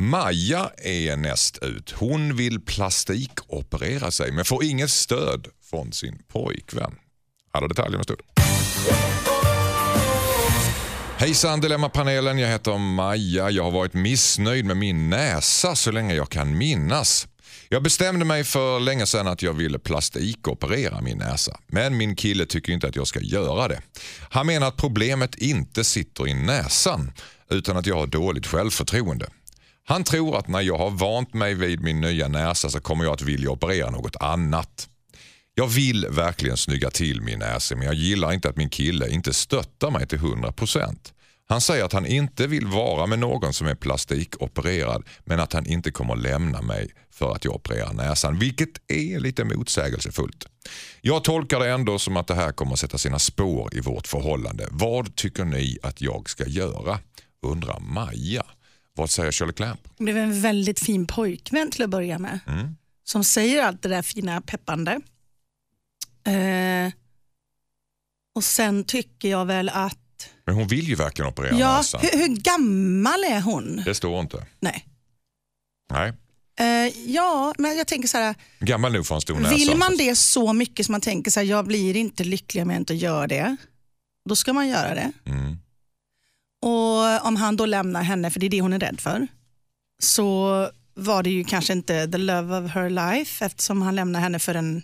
Maja är näst ut. Hon vill plastikoperera sig men får inget stöd från sin pojkvän. Alla detaljer om en stund. Hejsan Dilemmapanelen, jag heter Maja. Jag har varit missnöjd med min näsa så länge jag kan minnas. Jag bestämde mig för länge sedan att jag ville plastikoperera min näsa. Men min kille tycker inte att jag ska göra det. Han menar att problemet inte sitter i näsan utan att jag har dåligt självförtroende. Han tror att när jag har vant mig vid min nya näsa så kommer jag att vilja operera något annat. Jag vill verkligen snygga till min näsa men jag gillar inte att min kille inte stöttar mig till 100%. Han säger att han inte vill vara med någon som är plastikopererad men att han inte kommer lämna mig för att jag opererar näsan, vilket är lite motsägelsefullt. Jag tolkar det ändå som att det här kommer att sätta sina spår i vårt förhållande. Vad tycker ni att jag ska göra? Undrar Maja. Vad säger Shirley Clamp? Det blev en väldigt fin pojkvän till att börja med. Mm. Som säger allt det där fina peppande. Eh, och sen tycker jag väl att, Men hon vill ju verkligen operera ja, näsan. hur, hur gammal är hon? Det står inte. Nej. Nej. Eh, ja, men jag tänker så här, Gammal nog för en stor näsa. vill man det så mycket som man tänker så här, jag blir inte lycklig om jag inte gör det, då ska man göra det. Mm. Och om han då lämnar henne, för det är det hon är rädd för, så var det ju kanske inte the love of her life eftersom han lämnar henne för en,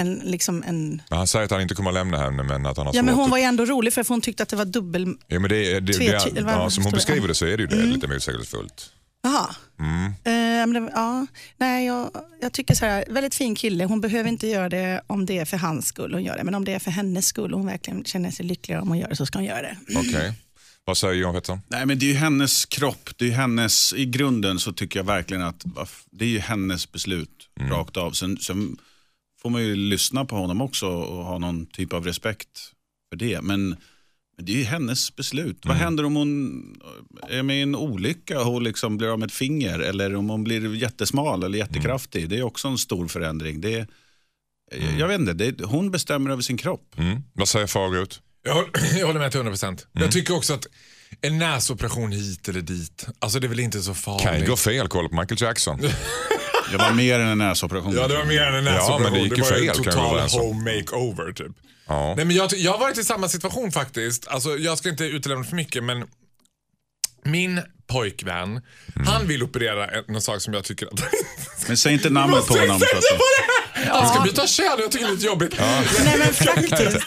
en, liksom en Men Han säger att han inte kommer att lämna henne men att han har Ja men hon att- var ju ändå rolig för hon tyckte att det var dubbel... Ja, men det, är- det, det, vad ja, som hon det? beskriver det så är det ju det, Mm. lite motsägelsefullt. Jaha. Mm. Det, ja. Nej, jag, jag tycker så här, väldigt fin kille. Hon behöver inte göra det om det är för hans skull hon gör det. Men om det är för hennes skull och hon verkligen känner sig lyckligare om hon gör det så ska hon göra det. Okej. Vad säger Johan Pettersson? Nej, men det är ju hennes kropp. Det är hennes, I grunden så tycker jag verkligen att det är ju hennes beslut rakt av. Sen, sen får man ju lyssna på honom också och ha någon typ av respekt för det. Men det är ju hennes beslut. Mm. Vad händer om hon är med i en olycka och liksom blir av med ett finger? Eller om hon blir jättesmal eller jättekraftig. Det är också en stor förändring. Det är, Jag vet inte, är, hon bestämmer över sin kropp. Mm. Vad säger Fagerut? Jag, håller- [CLEARS THROAT] jag håller med till 100%. Mm. Jag tycker också att en näsoperation hit eller dit, alltså det är väl inte så farligt. Kan ju gå fel, kolla på Michael Jackson. [LAUGHS] Det var mer än en näsoperation. Ja, det var mer än en näsoperation. men det gick ju var fel, en total home makeover typ. Ja. Nej, men jag, jag har varit i samma situation faktiskt. Alltså, jag ska inte utelämna för mycket men min pojkvän, Mm. han vill operera en, någon sak som jag tycker att... Men säg inte namnet på [LAUGHS] honom. Säga vad det är? Han ska byta kön jag tycker det är lite jobbigt. Nej men faktiskt.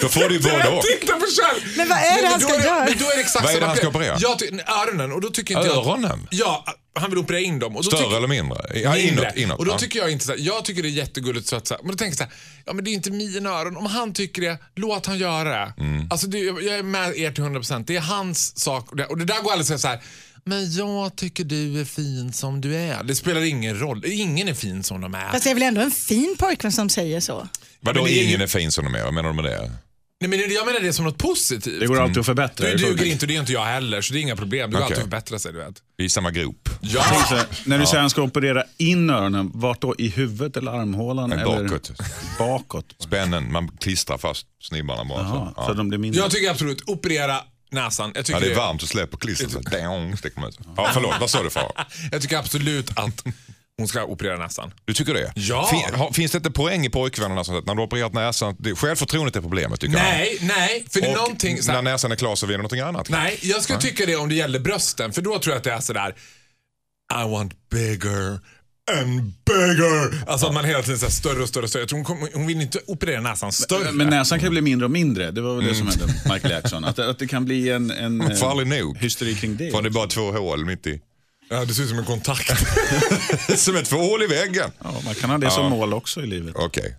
Då får du ju både och. Titta på kön! Men vad är det han då ska göra? Men då är det exakt Vad är det han ska operera? Jag ty- öronen. Och då tycker inte jag Öronen? Ja, han vill operera in dem. Och då Större tycker- eller mindre? Ja, Mindre. inåt. inåt och då tycker jag inte så här, jag tycker det är jättegulligt så att så här, men då tänker jag så här, ja men det är inte mina öron. Om han tycker det, låt han göra det. Mm. Alltså det, jag är med er till 100%. Det är hans sak. Och det, och det där går aldrig att säga så här, men jag tycker du är fin som du är. Det spelar ingen roll. Ingen är fin som de är. Fast det är väl ändå en fin pojkvän som säger så. Vadå men det är ingen är fin som de är? Vad menar du med det? Nej, men jag menar det som något positivt. det går alltid att förbättra. Du det är duger inte och det är inte jag heller, så det är inga problem. Det går Okej. alltid att förbättra sig, du vet. Vi är i samma grop. Ja. Så, när du säger att han ska operera in öronen, vart då? I huvudet eller armhålan? Nej, eller bakåt. Bakåt. Spännen, man klistrar fast snibbarna bara. Jaha, så. så Ja. de blir mindre. Jag tycker absolut, operera näsan. Jag tycker, Ja, det är varmt och släpper klistret. sticker man ut. Ja, förlåt, vad sa du far? [LAUGHS] jag tycker absolut att hon ska operera näsan. Du tycker det? Ja. Fin, finns det inte poäng i pojkvännerna som när du opererat näsan, det, självförtroendet är problemet tycker Nej, nej, för det är när näsan är klar så vinner någonting annat. nej, jag skulle tycka det om det gäller brösten, för då tror jag att det är sådär I want bigger and bigger. Alltså att man hela tiden säger större och större och större. Jag tror hon, kommer- hon vill inte operera näsan större. Men näsan kan bli mindre och mindre. Det var väl det som hände med Michael Jackson. Att, att det kan bli en, en [LAUGHS] Mm. Aldrig nog. hysteri kring det. För det är bara två hål mitt i. ja, det ser ut som en kontakt. [LAUGHS] som ett hål i väggen. Ja, man kan ha det som mål också i livet. Okej.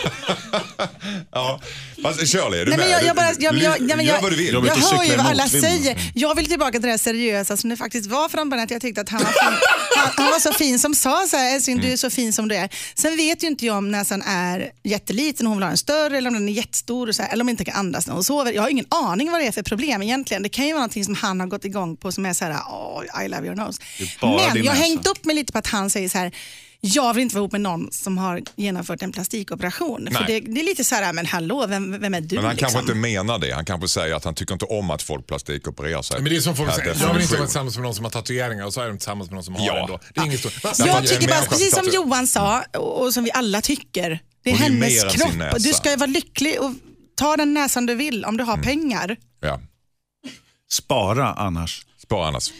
[LAUGHS] ja, fast Shirley, är du Nej, men med? jag, jag, bara, jag, jag, jag, men Gör jag, vad du vill. Jag jag hör ju vad alla säger. Jag vill tillbaka till det här seriösa som det faktiskt var från början. Att jag tyckte att han var, fin. han, han var så fin som sa så här, älskling du är så fin som du är. Sen vet ju inte jag om näsan är jätteliten och hon vill ha en större eller om den är jättestor och så här, eller om den inte kan andas när hon sover. Jag har ingen aning vad det är för problem egentligen. Det kan ju vara någonting som han har gått igång på som är så här, oh, I love your nose. Men jag har hängt upp mig lite på att han säger så här, jag vill inte vara ihop med någon som har genomfört en plastikoperation. För det, det är lite så här, men hallå, vem, vem är du? Men han kanske liksom? inte menar det. Han kanske säger att han tycker inte om att folk plastikopererar sig. Men det är som folk säger, jag vill inte vara tillsammans med någon som har tatueringar och så är de tillsammans med någon som har Ja. det då. Det är inget stort. Jag tycker bara, precis som Johan sa och som vi alla tycker, det är Hon är hennes sin kropp. Du ska ju vara lycklig och ta den näsan du vill om du har pengar. Ja. Spara annars. Spara annars.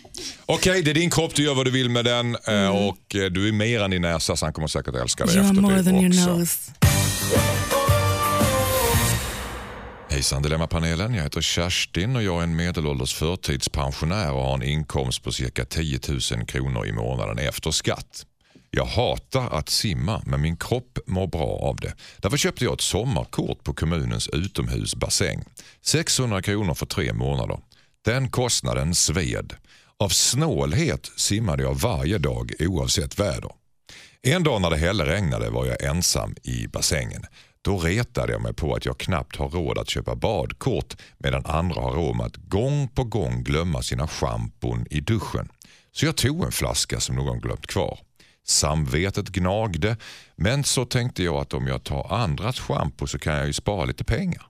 Okej, det är din kropp, du gör vad du vill med den eh, och eh, du är mer än din näsa så han kommer säkert älska dig efter det också. Hejsan Dilemmapanelen, jag heter Kerstin och jag är en medelålders förtidspensionär och har en inkomst på cirka 10 000 kronor i månaden efter skatt. Jag hatar att simma men min kropp mår bra av det. Därför köpte jag ett sommarkort på kommunens utomhusbassäng. 600 kronor för tre månader. Den kostnaden sved. Av snålhet simmade jag varje dag oavsett väder. En dag när det hällregnade var jag ensam i bassängen. Då retade jag mig på att jag knappt har råd att köpa badkort medan andra har råd med att gång på gång glömma sina schampon i duschen. Så jag tog en flaska som någon glömt kvar. Samvetet gnagde men så tänkte jag att om jag tar andras schampo så kan jag ju spara lite pengar.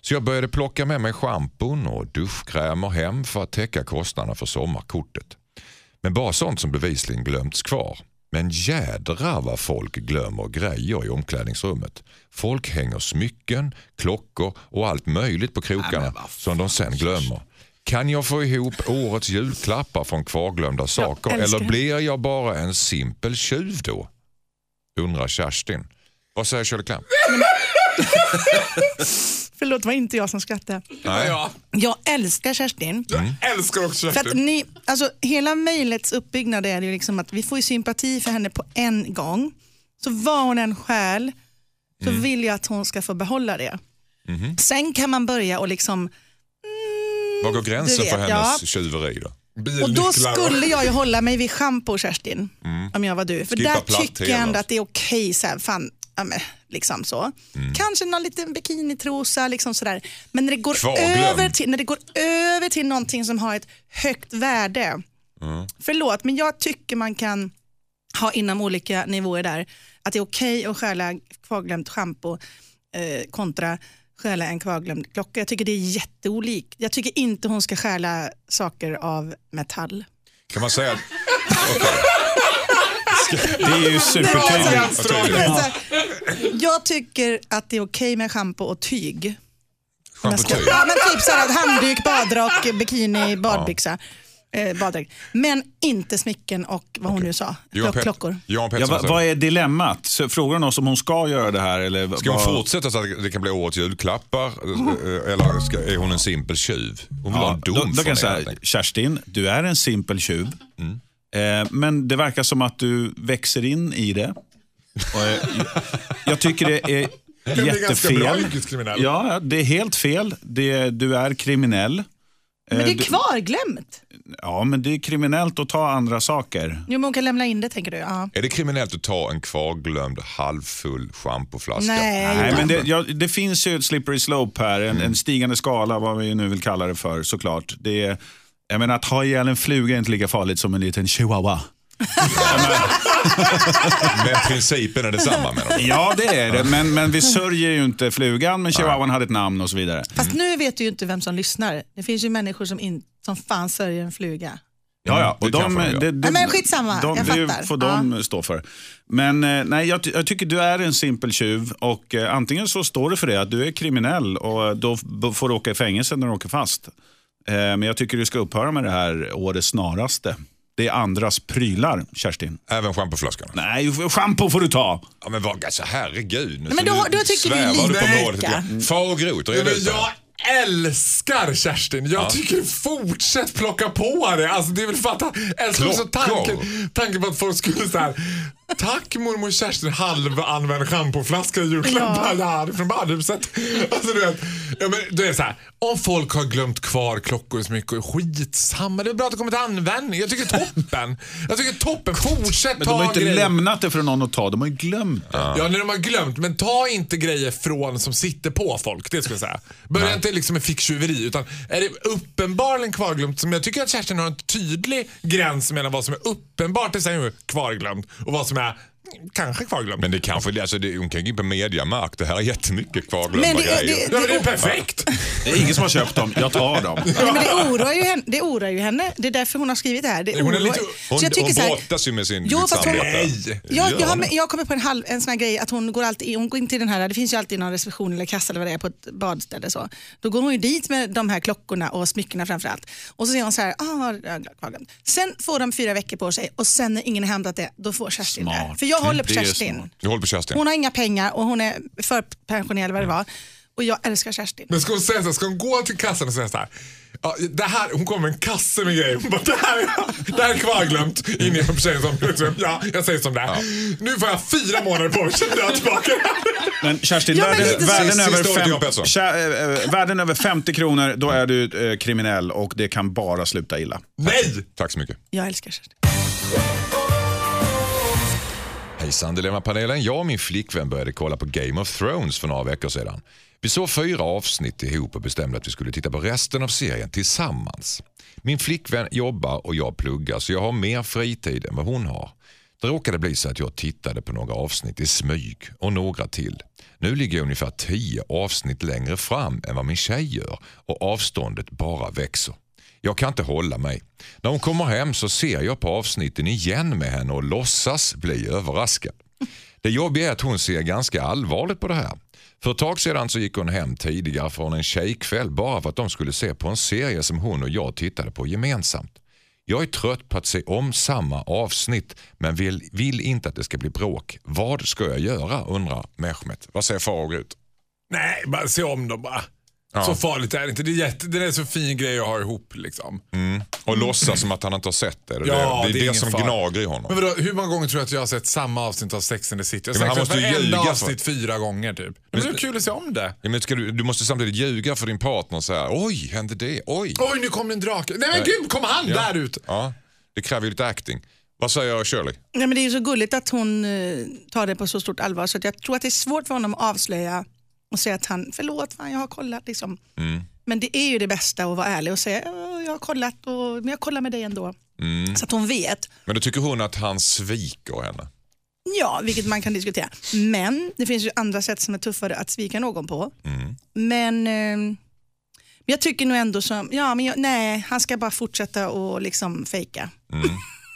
Så jag började plocka med mig schampon och duschkrämer hem för att täcka kostnaderna för sommarkortet. Men bara sånt som bevisligen glömts kvar. Men jädrar vad folk glömmer grejer i omklädningsrummet. Folk hänger smycken, klockor och allt möjligt på krokarna som de sen glömmer. Kan jag få ihop årets julklappar från kvarglömda saker eller blir jag bara en simpel tjuv då? Undrar Kerstin. Vad säger Shirley Clamp? [LAUGHS] Förlåt, det var inte jag som skrattade. Ja. Jag älskar Kerstin. Mm. Jag älskar också För att Kerstin. ni, alltså, hela mejlets uppbyggnad är ju liksom att vi får ju sympati för henne på en gång. Så vad hon än stjäl så Mm. vill jag att hon ska få behålla det. Mhm. Sen kan man börja och liksom Var går gränsen vet, för hennes ja. tjuveri då? Och då skulle jag ju hålla mig vid schampo Kerstin, om jag var du. För Skippa där tycker jag ändå att det är okej. så här, fan, ja, men, liksom så. Mm. Kanske någon liten bikinitrosa, liksom sådär. Men när det, går över till, när det går över till någonting som har ett högt värde. Mm. Förlåt, men jag tycker man kan ha inom olika nivåer där. Att det är okej att stjäla kvarglömt schampo eh, kontra stjäla en kvarglömd klocka. Jag tycker det är jätteolikt. Jag tycker inte hon ska stjäla saker av metall. Kan man säga... Det är ju supertydligt. Jag tycker att det är okej med schampo och tyg. Om jag ska-. Ja, men typ så här, handduk, badrock, bikini, badbyxa. Eh, baddräkt. Men inte smycken och vad hon nu sa, Johan, Pet- klockor. Johan Ja, Pettersson vad, säger- vad är dilemmat? Så Frågar hon oss om hon ska göra det här? Eller Ska hon vad- fortsätta så att det kan bli årets julklappar? eh, Eller ska, är hon en simpel tjuv? Hon vill ha en då, dom då från kan jag säga, enkelt. Kerstin, du är en simpel tjuv. Mm. Eh, men det verkar som att du växer in i det. Och, eh, jag tycker det är blir ganska bra jättefel. yrkeskriminell. Ja, det är helt fel. Det, du är kriminell. Men det Eh, är du- kvarglömt. Ja, men det är kriminellt att ta andra saker. Jo, men hon kan lämna in det tänker du? Ja. Är det kriminellt att ta en kvarglömd halvfull schampoflaska? Nej. Nej, men det, ja, det finns ju ett slippery slope här, en, en stigande skala, vad vi nu vill kalla det för såklart. Det är, jag menar, att ha ihjäl en fluga är inte lika farligt som en liten chihuahua. [LAUGHS] Men principen är detsamma med dem. Ja, det är det, men, men vi sörjer ju inte flugan, men chihuahuan hade ett namn och så vidare. Fast nu vet du ju inte vem som lyssnar. Det finns ju människor som, in, som fan sörjer en fluga. Ja, ja. det Och de, de det, det, Ja, men skitsamma, de, jag det fattar. får de stå för. Men eh, nej, jag, ty- jag tycker du är en simpel tjuv och eh, antingen så står du för det, att du är kriminell och då får du åka i fängelse när du åker fast. Eh, men jag tycker du ska upphöra med det här å det snaraste. Det är andras prylar, Kerstin. Även schampoflaskorna? Nej, schampo får du ta. Ja, men vad, alltså, herregud. Nu Men då- då tycker du lika. Far och grot, Ja, red men ut det. jag älskar Kerstin. Jag tycker fortsätt plocka på det. Alltså, det är väl fatta. Älskar också tanken, tanken på att folk skulle så här. Tack mormor Kerstin, halvanvänd schampoflaska i julklapp. Ja. Jag hade från badhuset. Alltså, du vet, ja, men, det är så här, om folk har glömt kvar klockor så mycket, skitsamma. Det är bra att det kommer till användning. Jag tycker toppen. Jag tycker toppen. Fortsätt Men ta de har inte grejer. lämnat det för någon att ta, de har ju glömt det. Ja, när de har glömt. Men ta inte grejer från som sitter på folk. Det skulle jag säga. Börja inte liksom med ficktjuveri. Utan är det uppenbarligen kvarglömt, som jag tycker att Kerstin har en tydlig gräns mellan vad som är uppenbart sig kvarglömt och vad som är mm, kanske kvarglömt. Men det kanske, alltså, det, hon kan gå in på Mediamarkt. Det här är jättemycket kvarglömda Men det- grejer. det- ja, men det är perfekt. [LAUGHS] Det är ingen som har köpt dem, jag tar dem. Nej, men det, oroar ju henne, det oroar ju henne. Det är därför hon har skrivit det här. Det Hon är lite- Hon, Så jag tycker hon så brottas ju med sin, Jo, sitt fast hon- samvete. Nej. Jag, jag, har, jag kommer på en, halv, en sån här grej att hon går alltid hon går in till den här, det finns ju alltid någon reception eller kassa eller vad det är på ett badställe. Så. Då går hon ju dit med de här klockorna och smyckena framförallt. Och så säger hon så här, ah, jag har kvarglömt. Sen får de fyra veckor på sig och sen när ingen har hämtat det, då får Kerstin det. Smart. För jag håller på Kerstin. Du håller på Kerstin? Hon har inga pengar och hon är förpensionerad vad det var. Och jag älskar Kerstin. Men ska hon säga så här, ska hon gå till kassan och säga så här. Ja, det här, hon kommer med en kasse med grejer. Hon bara, det här, är- det här är kvarglömt. Inne på försäljningsområdet. Ja, jag säger som det är. Nu får jag fyra månader på mig, jag tillbaka. Men Kerstin, Ja, men Sista över ordet, fem, Johan Pettersson. Kä- eh, värden över 50 kronor, då är du eh, kriminell och det kan bara sluta illa. Nej! Tack så mycket. Jag älskar Kerstin. Hejsan Dilemmapanelen. Jag och min flickvän började kolla på Game of Thrones för några veckor sedan. Vi såg fyra avsnitt ihop och bestämde att vi skulle titta på resten av serien tillsammans. Min flickvän jobbar och jag pluggar så jag har mer fritid än vad hon har. Det råkade bli så att jag tittade på några avsnitt i smyg och några till. Nu ligger jag ungefär tio avsnitt längre fram än vad min tjej gör och avståndet bara växer. Jag kan inte hålla mig. När hon kommer hem så ser jag på avsnitten igen med henne och låtsas bli överraskad. Det jobbiga är att hon ser ganska allvarligt på det här. För ett tag sedan så gick hon hem tidigare från en tjejkväll bara för att de skulle se på en serie som hon och jag tittade på gemensamt. Jag är trött på att se om samma avsnitt men vill, vill inte att det ska bli bråk. Vad ska jag göra undrar Mehmet. Vad säger Farao? ut? Nej, bara se om dem bara. Ja. Så farligt är det inte. Det är, jätte, det är en så fin grej att ha ihop. Liksom. Och låtsas som att han inte har sett det. Det, Ja, det, det är det som fara. gnager i honom. Men vadå, hur många gånger tror du att jag har sett samma avsnitt av Sex and the City? Jag Ja, men har ju varenda ljuga för- avsnitt fyra gånger typ. Men det är kul att se om det. Ja, men ska du, du måste samtidigt ljuga för din partner så här. Oj, hände det? Oj. Oj, nu kom en drake. Nej men gud, kom han där ut? Ja, det kräver ju lite acting. Vad säger Shirley? Nej, men det är ju så gulligt att hon eh, tar det på så stort allvar så att jag tror att det är svårt för honom att avslöja och säga att han, förlåt, fan, jag har kollat. Liksom. Mm. Men det är ju det bästa att vara ärlig och säga, "Ja, jag har kollat, och, men jag kollar med dig ändå. Mm. Så att hon vet. Men då tycker hon att han sviker henne? Ja, vilket man kan diskutera. Men det finns ju andra sätt som är tuffare att svika någon på. Mm. Men eh, jag tycker nog ändå som, ja men jag, nej, han ska bara fortsätta och liksom fejka.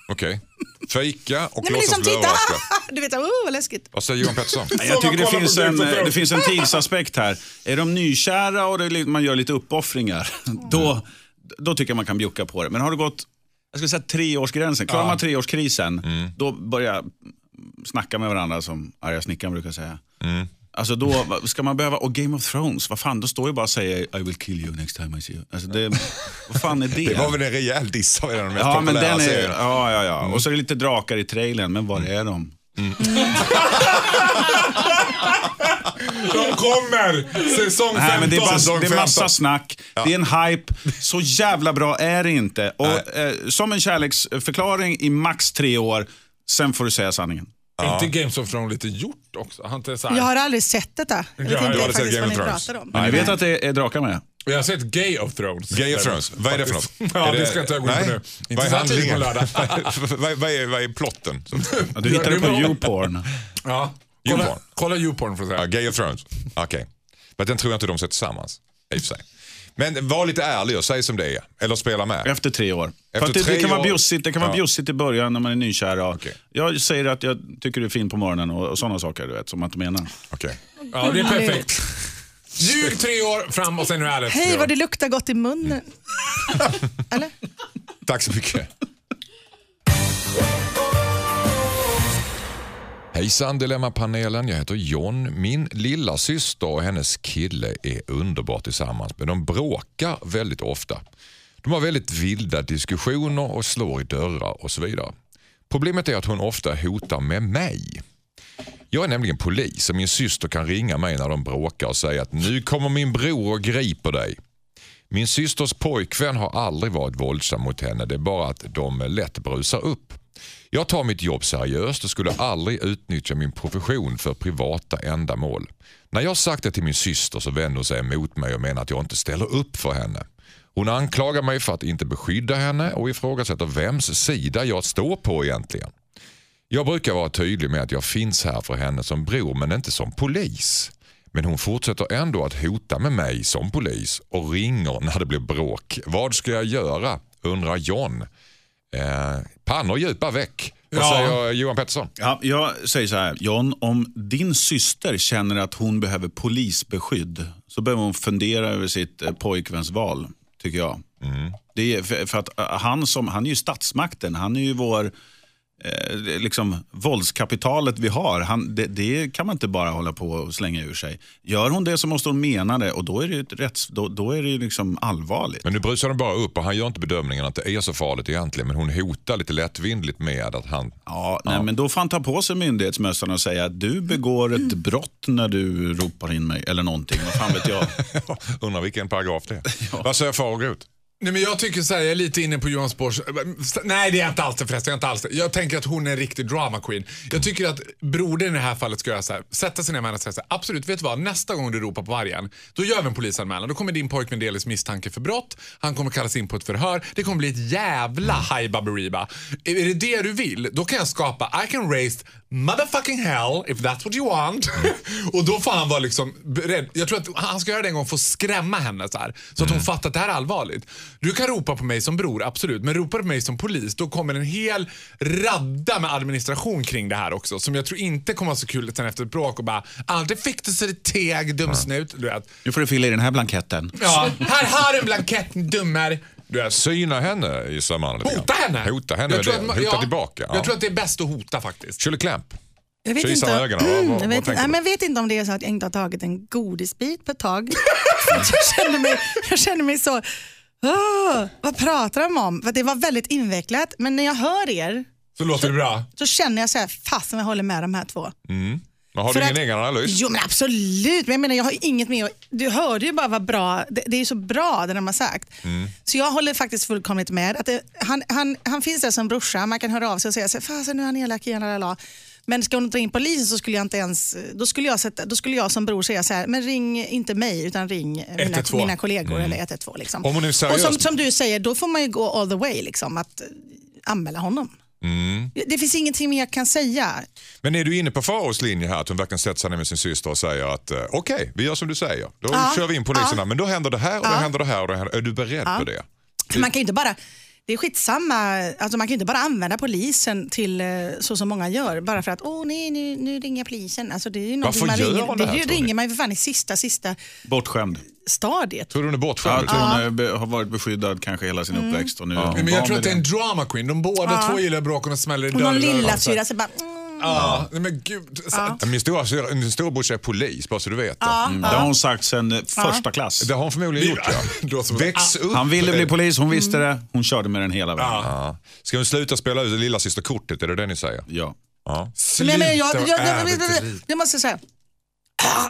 Okej. Fejka och Nej låtsas liksom bli titta, överraskad. [LAUGHS] du vet, oh, vad läskigt. Vad säger Johan Pettersson? Jag tycker det finns, en, det finns en tidsaspekt här. Är de nykära och det man gör lite uppoffringar, [LAUGHS] då, då tycker jag man kan bjucka på det. Men har det gått jag ska säga treårsgränsen, klarar man treårskrisen, då börjar snacka med varandra som arga snickaren brukar säga. Alltså då ska man behöva, och Game of Thrones, vad fan, då står ju bara och säger I will kill you next time I see you. Alltså det, vad fan är det? Det var väl en rejäl diss av en av de mest ja, men populära den är, serierna. ja, ja, ja. Och så är det lite drakar i trailern, men var är de? [LAUGHS] De kommer! Säsong 15. Nej, men det är, bara, säsong det är massa 15. snack, det är en hype. Så jävla bra är det inte. Och, eh, som en kärleksförklaring i max tre år, sen får du säga sanningen. Är inte Games of Thrones lite gjort också? Har inte så här... Jag har aldrig sett detta. Jag vet Ja, inte jag har sett faktiskt Game vad of ni Thrones. pratar om. Men ni vet att det är drakar med? Jag har sett Gay of Thrones. Gay of Thrones, vad är det för något? Ja, det ska inte jag gå in på nu. Inte Vad är handlingen? [LAUGHS] vad, vad, är, vad är plotten? [LAUGHS] Ja, du hittar det på YouPorn. [LAUGHS] Ja. Kolla, YouPorn. kolla YouPorn för att Ja, säga. Gay of Thrones, okej. Men den tror jag inte de sätter tillsammans, i och för sig. Men var lite ärlig och säg som det är, eller spela med. Efter tre år. Efter För det, tre det kan vara år- bjussigt, det kan vara Ja. bjussigt i början när man är nykär. Och Okej. Jag säger att jag tycker du är fin på morgonen och, och sådana saker du vet, som man inte menar. Okej. Ja, det är perfekt. Ljug tre år fram och sen är du ärlig. Hej vad det luktar gott i munnen. [LAUGHS] Eller? Tack så mycket. Hejsan Dilemmapanelen, jag heter John. Min lilla syster och hennes kille är underbart tillsammans men de bråkar väldigt ofta. De har väldigt vilda diskussioner och slår i dörrar och så vidare. Problemet är att hon ofta hotar med mig. Jag är nämligen polis och min syster kan ringa mig när de bråkar och säga att nu kommer min bror och griper dig. Min systers pojkvän har aldrig varit våldsam mot henne, det är bara att de lätt brusar upp. Jag tar mitt jobb seriöst och skulle aldrig utnyttja min profession för privata ändamål. När jag sagt det till min syster så vänder hon sig emot mig och menar att jag inte ställer upp för henne. Hon anklagar mig för att inte beskydda henne och ifrågasätter vems sida jag står på egentligen. Jag brukar vara tydlig med att jag finns här för henne som bror men inte som polis. Men hon fortsätter ändå att hota med mig som polis och ringer när det blir bråk. Vad ska jag göra? undrar John. Eh, pannor djupa väck. Vad Ja. säger Johan Pettersson? Ja, jag säger så här, John, om din syster känner att hon behöver polisbeskydd så behöver hon fundera över sitt eh, pojkväns val, tycker jag. Det är för, för att eh, han, som, han är ju statsmakten, han är ju vår eh, liksom, våldskapitalet vi har. Han, det, det kan man inte bara hålla på och slänga ur sig. Gör hon det så måste hon mena det och då är det, rätts, då, då är det liksom allvarligt. Men nu brusar de bara upp och han gör inte bedömningen att det är så farligt egentligen men hon hotar lite lättvindligt med att han... Ja, nej, men då får han ta på sig myndighetsmössan och säga att du begår ett brott när du ropar in mig eller någonting. Vad fan vet jag. [LAUGHS] undrar vilken paragraf det är. [LAUGHS] Vad säger Fagerut? Nej, men jag tycker så här, jag är lite inne på Johan Spårs... Nej, det är jag inte alls det förresten. Jag, inte alls det. jag tänker att hon är en riktig drama queen. Jag tycker att brodern i det här fallet ska göra så här, sätta sig ner med henne och säga så här, absolut, vet du vad? Nästa gång du ropar på vargen, då gör vi en polisanmälan. Då kommer din pojkvän delges misstanke för brott, han kommer kallas in på ett förhör, det kommer bli ett jävla high baberiba. Är är det det du vill, då kan jag skapa, I can raise motherfucking hell if that's what you want. [LAUGHS] och då får han vara liksom beredd. Jag tror att han ska göra det en gång för att skrämma henne så här, så att hon fattar att det här är allvarligt. Du kan ropa på mig som bror, absolut, men ropar du på mig som polis, då kommer en hel radda med administration kring det här också, som jag tror inte kommer vara så kul sen efter ett bråk och bara “aldrig fick du så det teg, dumsnut”. Du vet. Nu får du fylla i den här blanketten. Ja, här har du en blankett, dummer. Du vet. Syna henne i grann. Hota henne. Hota henne, Jag tror det. att man- hota ja, tillbaka. Ja. Jag tror att det är bäst att hota faktiskt. Shirley Clamp. Jag vet, inte, ögonen, vad- vad- jag, vet, nej, men vet inte om det är så att jag inte har tagit en godisbit på ett tag. [LAUGHS] Jag, känner mig, jag känner mig så, "Åh, vad pratar de om? För det var väldigt invecklat, men när jag hör er Så låter det bra. så känner jag så här, fasen jag håller med de här två. Men har För du ingen att- egen analys? Jo men absolut, men jag menar jag har inget med Du hörde ju bara vad bra, det, det är så bra det de har sagt. Mm. Så jag håller faktiskt fullkomligt med. Att det, han, han, han finns där som brorsa, man kan höra av sig och säga så fasen nu är han elak igen, lalala." Men ska hon dra in polisen så skulle jag inte ens, då skulle jag, sätta, då skulle jag som bror säga så här, men ring inte mig utan ring mina, 112. mina kollegor eller 112. Liksom. Mm. Om hon är och seriös- som, som du säger, då får man ju gå all the way, liksom, att anmäla honom. Mm. Det finns ingenting mer jag kan säga. Men är du inne på Faros linje här, att hon verkligen sätter sig ner med sin syster och säger att eh, okej, vi gör som du säger. Då Ja. kör vi in poliserna, Ja. men då händer det här och då Ja. händer det här. Och då händer... Är du beredd på det? Man kan ju inte bara, det är skitsamma, alltså man kan ju inte bara använda polisen till eh, så som många gör. Bara för att, åh nej nu, nu ringer jag polisen. Alltså det är ju Varför man gör ringer, hon det, här, det ringer man ju för fan i sista, sista Bortskämd. stadiet. Tror du hon är Ja, bortskämd? jag tror hon är be- har varit beskyddad kanske hela sin uppväxt. Och nu är hon Men jag tror att det är en drama queen. De båda två gillar bråk och de smäller i Och någon dörrar. lilla och så bara, mm, Ja, nej men gud. Så, Min stora, storebrorsa är polis, bara så du vet det. Mm, Det har hon sagt sedan eh, första klass. Det har hon förmodligen gjort ja. [LAUGHS] Väx upp. Han ville bli polis, hon visste Mm. det. Hon körde med den hela vägen. Ja. Ska hon sluta spela ut lilla syster kortet? Är det det ni säger? Ja. Ja. Sluta men jag, jag, jag, jag måste säga, Ah,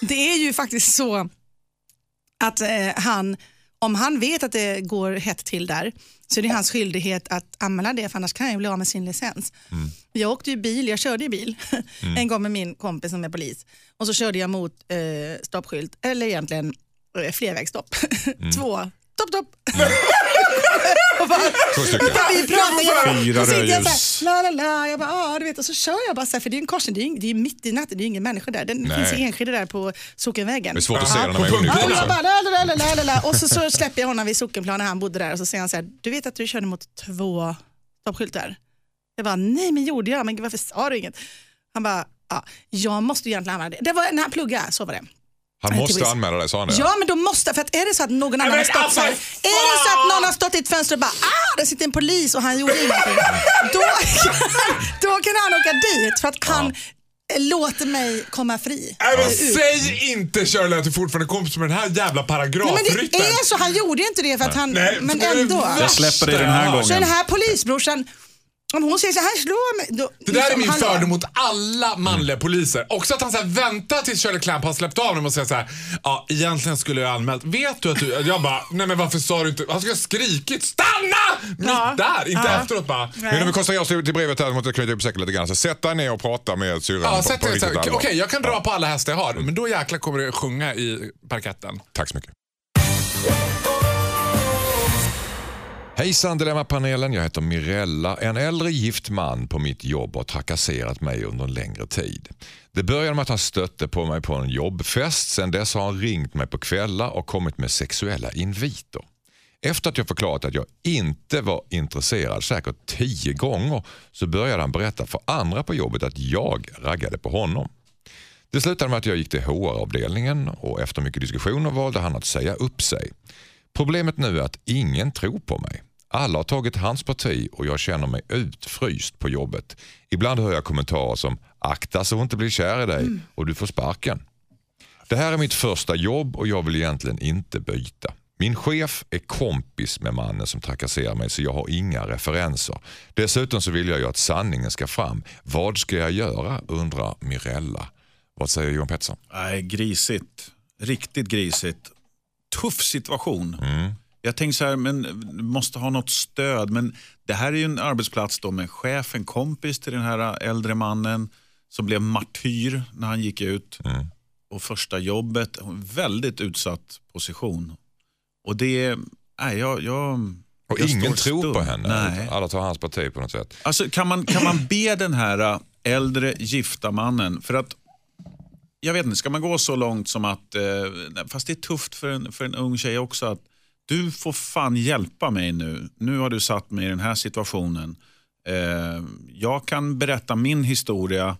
det är ju faktiskt så att eh, han, om han vet att det går hett till där, så är det hans skyldighet att anmäla det, för annars kan han ju bli av med sin licens. Jag åkte ju bil, jag körde ju bil [LAUGHS] en gång med min kompis som är polis och så körde jag mot eh, stoppskylt, eller egentligen eh, flervägsstopp. [LAUGHS] Två, Och bara- Två stycken. vi pratar Fyra rödljus. la la la, jag bara, ah, du vet, och så kör jag bara så här, för det är en korsning, det är, det är mitt i natten, det är ingen människa där. Den Nej. finns i Enskede där på sockenvägen. Det är svårt att se den när man är onykter. Ja, och jag bara, la, la, la, la, la. Och så, så släpper jag honom vid sockenplan när han bodde där och så säger han så här, du vet att du körde mot två stoppskyltar? Jag bara, nej men gjorde jag, men varför sa du inget? Han bara, ja, jag måste ju egentligen använda det. Det var när han pluggade, så var det. Han måste anmäla dig, sa han det? Ja men då måste, för att är det så att någon annan har stått alltså, så här, är det så att någon har stått i ett fönster och bara ah, där sitter en polis och han gjorde ingenting. då, då kan han åka dit för att han eh, låter mig komma fri. Nej, men säg inte Shirley att du fortfarande är kompis med den här jävla Nej, men paragrafryttaren. det är så, han gjorde inte det för att han, Nej, men det det ändå. Jag släpper dig den här hört. Så den gången. här polisbrorsan, om hon säger så här, slå mig. Då, Det där är liksom, min hallå. fördom mot alla manliga poliser. Också att han så här väntar tills Shirley Clamp har släppt av dem och säger så här. Ja, egentligen skulle jag anmält. Vet du att du... Jag bara, nej men varför sa du inte... Han skulle ha skrikit stanna! Mitt Ja. där, inte Ja. efteråt bara. Men om vi koncentrerar oss till brevet här, måste jag knyta upp säcken lite grann. Så sätt dig ner och prata med syrran Ja, på, sätt på riktigt. Okej, jag kan dra på alla hästar jag har, men då jäklar kommer det sjunga i parketten. Tack så mycket. Hejsan Dilemmapanelen, jag heter Mirella. En äldre gift man på mitt jobb har trakasserat mig under en längre tid. Det började med att han stötte på mig på en jobbfest. Sen dess har han ringt mig på kvällar och kommit med sexuella inviter. Efter att jag förklarat att jag inte var intresserad säkert tio gånger så började han berätta för andra på jobbet att jag raggade på honom. Det slutade med att jag gick till HR-avdelningen och efter mycket diskussioner valde han att säga upp sig. Problemet nu är att ingen tror på mig. Alla har tagit hans parti och jag känner mig utfryst på jobbet. Ibland hör jag kommentarer som “akta så hon inte blir kär i dig” och “du får sparken”. Det här är mitt första jobb och jag vill egentligen inte byta. Min chef är kompis med mannen som trakasserar mig så jag har inga referenser. Dessutom så vill jag ju att sanningen ska fram. Vad ska jag göra undrar Mirella. Vad säger Johan Pettersson? Nej, grisigt. Riktigt grisigt. Tuff situation. Jag tänkte så här, men måste ha något stöd. Men det här är ju en arbetsplats då med chefen, kompis till den här äldre mannen som blev martyr när han gick ut. Och första jobbet, väldigt utsatt position. Och det, nej, jag, jag, Och jag ingen tror på henne. Nej. Alla tar hans parti på något sätt. Alltså, kan, man, kan man be den här äh, äldre gifta mannen, för att jag vet inte, ska man gå så långt som att, eh, fast det är tufft för en, för en ung tjej också, att du får fan hjälpa mig nu. Nu har du satt mig i den här situationen. Eh, jag kan berätta min historia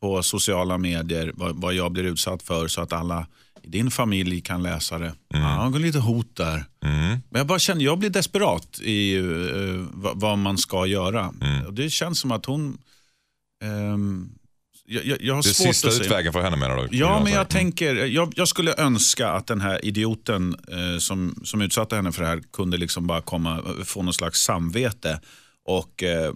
på sociala medier, vad, vad jag blir utsatt för så att alla i din familj kan läsa det. Ja, det går lite hot där. Men jag bara känner, jag blir desperat i eh, vad, vad man ska göra. Och det känns som att hon... ehm, jag, jag, jag har Det är svårt sista att se. utvägen för henne menar du? Ja, men jag tänker, jag, jag skulle önska att den här idioten eh, som, som utsatte henne för det här kunde liksom bara komma, få någon slags samvete och eh,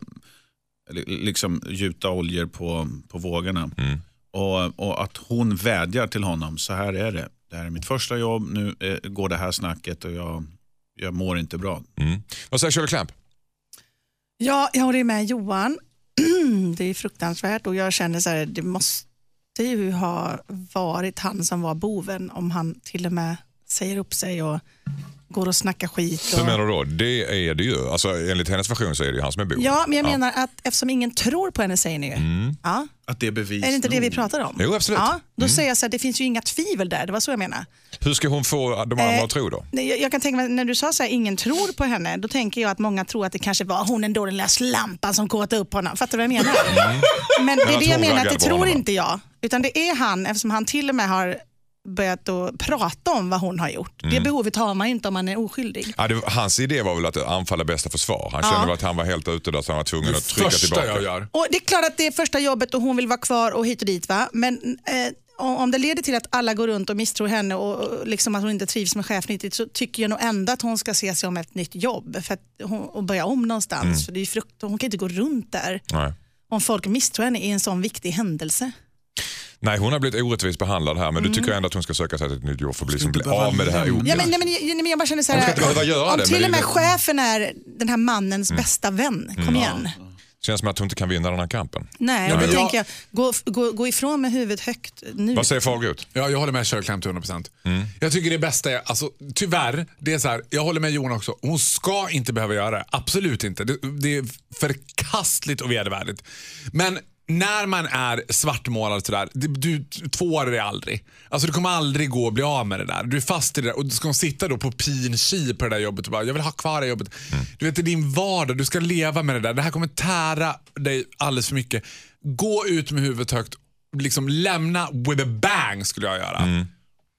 li- liksom gjuta oljor på, på vågorna. Mm. Och, och att hon vädjar till honom, så här är det. Det här är mitt första jobb, nu eh, går det här snacket och jag, jag mår inte bra. Mm. Vad säger Shirley Clamp? Ja, jag håller med Johan. [CLEARS THROAT] det är fruktansvärt och jag känner så här, det måste ju ha varit han som var boven om han till och med säger upp sig och går och snackar skit. Hur Och... menar du då? Det är det ju. Alltså, enligt hennes version så är det ju han som är boven. Ja, men jag menar att eftersom ingen tror på henne säger ni ju. Ja, Att det är bevis är det inte det vi pratar om? Jo, absolut. Ja, då säger jag så här, det finns ju inga tvivel där, det var så jag menar. Hur ska hon få de andra Eh, att tro då? Nej, Jag, jag kan tänka mig, när du sa så här, ingen tror på henne, då tänker jag att många tror att det kanske var hon den då den lilla slampan som kåtade upp honom. Fattar du vad jag menar? Men det är det jag menar, att det tror honom. inte jag. Utan det är han, eftersom han till och med har börjat att prata om vad hon har gjort. Mm. Det behovet har man inte om man är oskyldig. Ja, det, hans idé var väl att anfalla bästa försvar. Han kände väl att han var helt ute där så han var tvungen att trycka Första tillbaka. jag gör. Och Det är klart att det är första jobbet och hon vill vara kvar och hit och dit. Va? Men eh, om det leder till att alla går runt och misstror henne och, liksom att hon inte trivs med chefen riktigt så tycker jag nog ändå att hon ska se sig om ett nytt jobb för att hon, och börja om någonstans. Mm. För det är frukt, hon kan inte gå runt där Nej. om folk misstror henne i en sån viktig händelse. Nej, hon har blivit orättvist behandlad här men du tycker ändå att hon ska söka sig till ett nytt jobb för att liksom bli av med det här Ja, men, nej, men, nej, men jag bara känner så Hon ska här, inte göra om det, till och med det- Mm. chefen är den här mannens bästa vän, kom igen. Känns som att hon inte kan vinna den här kampen. Nej, och jag- tänker jag, gå, gå, gå ifrån med huvudet högt nu. Vad säger Fagerut? Ja, jag håller med Shirley Clamp till 100%. Mm. Jag tycker det bästa är, alltså, tyvärr, det är så här, jag håller med Johan också. Hon ska inte behöva göra det. Absolut inte. Det, det är förkastligt och vedervärdigt. Men när man är svartmålad sådär, det- du, två år är aldrig. Alltså du kommer aldrig gå och bli av med det där. Du är fast i det där och du ska sitta då på pin på det där jobbet och bara, jag vill ha kvar det jobbet. Du vet, det är din vardag, du ska leva med det där. Det här kommer tära dig alldeles för mycket. Gå ut med huvudet högt, liksom lämna with a bang skulle jag göra.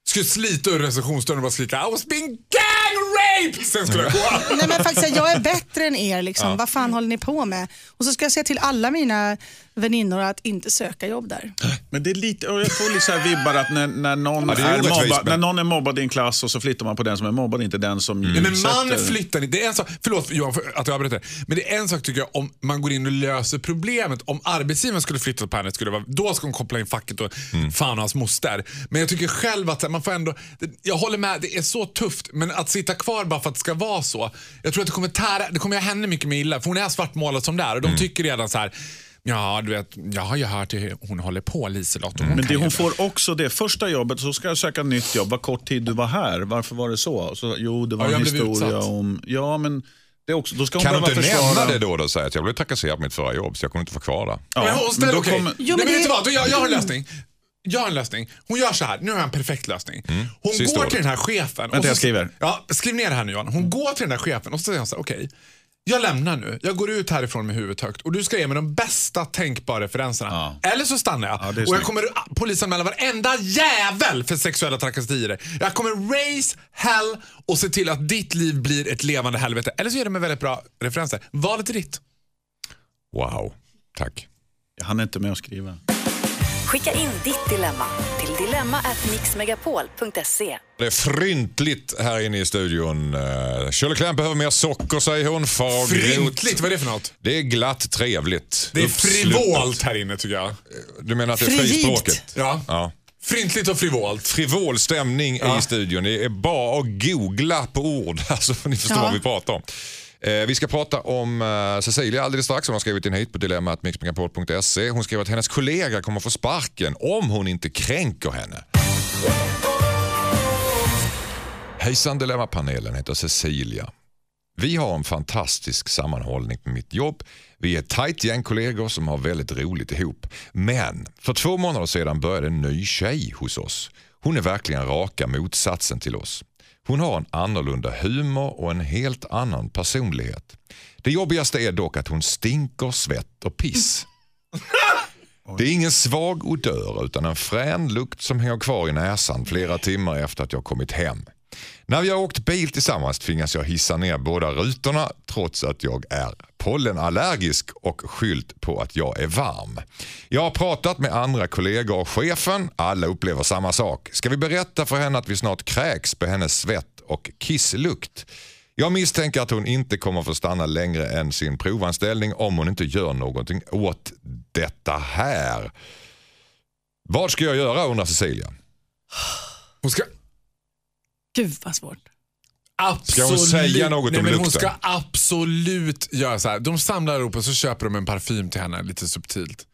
Skulle slita ur receptionsdörren och bara skrika I was being gang raped! Sen skulle jag gå. [LAUGHS] Nej men faktiskt, jag är bättre än er. Liksom. Vad fan håller ni på med? Och så ska jag säga till alla mina väninnor att inte söka jobb där. Men det är lite, och jag får lite så här vibbar att när, när, någon Ja, är är mobbad, när någon är mobbad i en klass och så flyttar man på den som är mobbad, inte den som Nej, men man flyttar inte. Det är en sak, förlåt Johan för att jag avbryter. Men det är en sak tycker jag om man går in och löser problemet. Om arbetsgivaren skulle flytta på henne, skulle vara, då ska hon koppla in facket och fan och hans moster. Men jag tycker själv att man får ändå, jag håller med, det är så tufft. Men att sitta kvar bara för att det ska vara så. Jag tror att det kommer tära, det kommer göra henne mycket mer illa. För hon är svartmålad som det är och de tycker redan så här. Ja, du vet, jag har ju hört hur hon håller på Liselott. hon Men det hon får också det första jobbet, så ska jag söka nytt jobb. Vad kort tid du var här. Varför var det så? så jo, det var Ja, en historia om... Ja, men det också, då ska hon Kan du inte försvara... nämna det då och säga att jag blev trakasserad på mitt förra jobb så jag kommer inte få kvar det? Ja, men hon ställer, då okej. kommer- Jo, Nej, men men det- vet du vad? Då Jag, jag har en lösning. Jag har en lösning. Hon gör så här. Nu har jag en perfekt lösning. Hon Sista går till den här chefen. och Vänta, så- jag skriver. Ja, skriv ner det här nu Johan. Hon går till den där chefen och så säger hon så här, okej. Jag lämnar nu. Jag går ut härifrån med huvudet högt och du ska ge mig de bästa tänkbara referenserna. Eller så stannar jag. Ja, och jag snyggt. kommer polisanmäla varenda jävel för sexuella trakasserier. Jag kommer raise hell och se till att ditt liv blir ett levande helvete. Eller så ger du mig väldigt bra referenser. Valet är ditt. Wow, tack. Jag hann inte med att skriva. Skicka in ditt dilemma till dilemma@mixmegapol.se. Det är fryntligt här inne i studion. Uh, Shirley Clamp behöver mer socker säger hon. Fagrot. Fryntligt, vad är det för något? Det är glatt trevligt. Det är frivolt här inne tycker jag. Du menar att det är frispråket? Ja. Ja. Fryntligt och frivolt. Frivol stämning i studion. Det är bara att googla på ord [LAUGHS] så får ni förstå Ja. vad vi pratar om. Eh, vi ska prata om eh, Cecilia alldeles strax. Hon har skrivit in hit på dilemmatmixmegapol.se. Hon skriver att hennes kollega kommer få sparken om hon inte kränker henne. Hejsan Dilemmapanelen heter Cecilia. Vi har en fantastisk sammanhållning på mitt jobb. Vi är ett tajt gäng kollegor som har väldigt roligt ihop. Men för två månader sedan började en ny tjej hos oss. Hon är verkligen raka motsatsen till oss. Hon har en annorlunda humor och en helt annan personlighet. Det jobbigaste är dock att hon stinker svett och piss. [LAUGHS] Det är ingen svag odör utan en frän lukt som hänger kvar i näsan flera timmar efter att jag kommit hem. När vi har åkt bil tillsammans tvingas jag hissa ner båda rutorna trots att jag är pollenallergisk och skylt på att jag är varm. Jag har pratat med andra kollegor och chefen. Alla upplever samma sak. Ska vi berätta för henne att vi snart kräks på hennes svett och kisslukt? Jag misstänker att hon inte kommer få stanna längre än sin provanställning om hon inte gör någonting åt detta här. Vad ska jag göra undrar Cecilia. Hon ska Gud vad svårt. absolut, hon säga något nej, om men Hon lukten? ska absolut göra så här. De samlar ihop och så köper de en parfym till henne lite subtilt.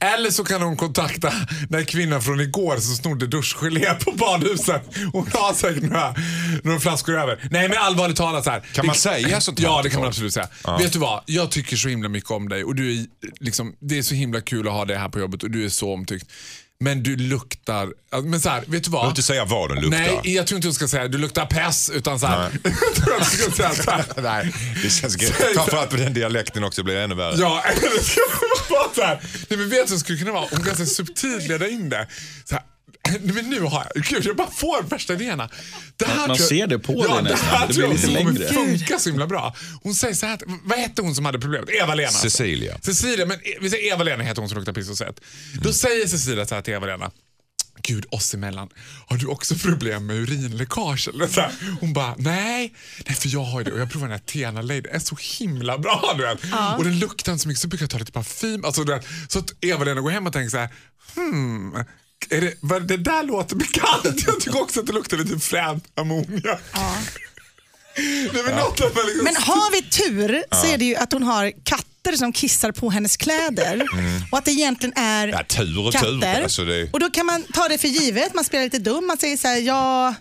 Eller så kan hon kontakta den kvinnan från igår som snodde duschgelé på badhuset. Hon har säkert några, några flaskor över. Nej men allvarligt talat så här. Kan man säga sånt här Ja det kan man absolut säga. Vet du vad? Jag tycker så himla mycket om dig och du är, liksom, det är så himla kul att ha dig här på jobbet och du är så omtyckt. Men du luktar, men så här, vet du vad? behöver inte säga vad den luktar. Nej, jag tror inte du ska säga du luktar pess utan så här. [LAUGHS] jag att du ska säga så här. [LAUGHS] Nej, det känns så. Framförallt på den dialekten också blir det ännu värre. Ja, [LAUGHS] eller ska vara så här. Nej, men vet du skulle kunna vara? Om ganska subtilt leda in det. Så här. Men nu har jag, gud jag bara får värsta idéerna. Det här Man- man jag- ser det på ja, dig nästan. här Det blir lite längre. funka så himla bra. Hon säger så här, vad hette hon som hade problemet? Eva-Lena. alltså. Cecilia. Cecilia, men vi säger Eva-Lena heter hon som luktar piss och svett. Då säger Cecilia så här till Eva-Lena. Gud, oss emellan. Har du också problem med urinläckage? Eller så här. Hon bara, nej. Nej, för jag har ju det och jag provar den här Tena Lady. Den är så himla bra. Du vet. Och den luktar inte så mycket så brukar jag ta lite parfym. Alltså, du vet, så att Eva-Lena går hem och tänker så här, hmm. Är det, vad, det där låter bekant. [LAUGHS] Jag tycker också att det luktar lite fränt ammoniak. Nej, men, man liksom Men har vi tur så är det ju att hon har katter som kissar på hennes kläder. Och att det egentligen är Ja, tur och tur. katter. Alltså det- Och då kan man ta det för givet, man spelar lite dum, man säger så här, ja,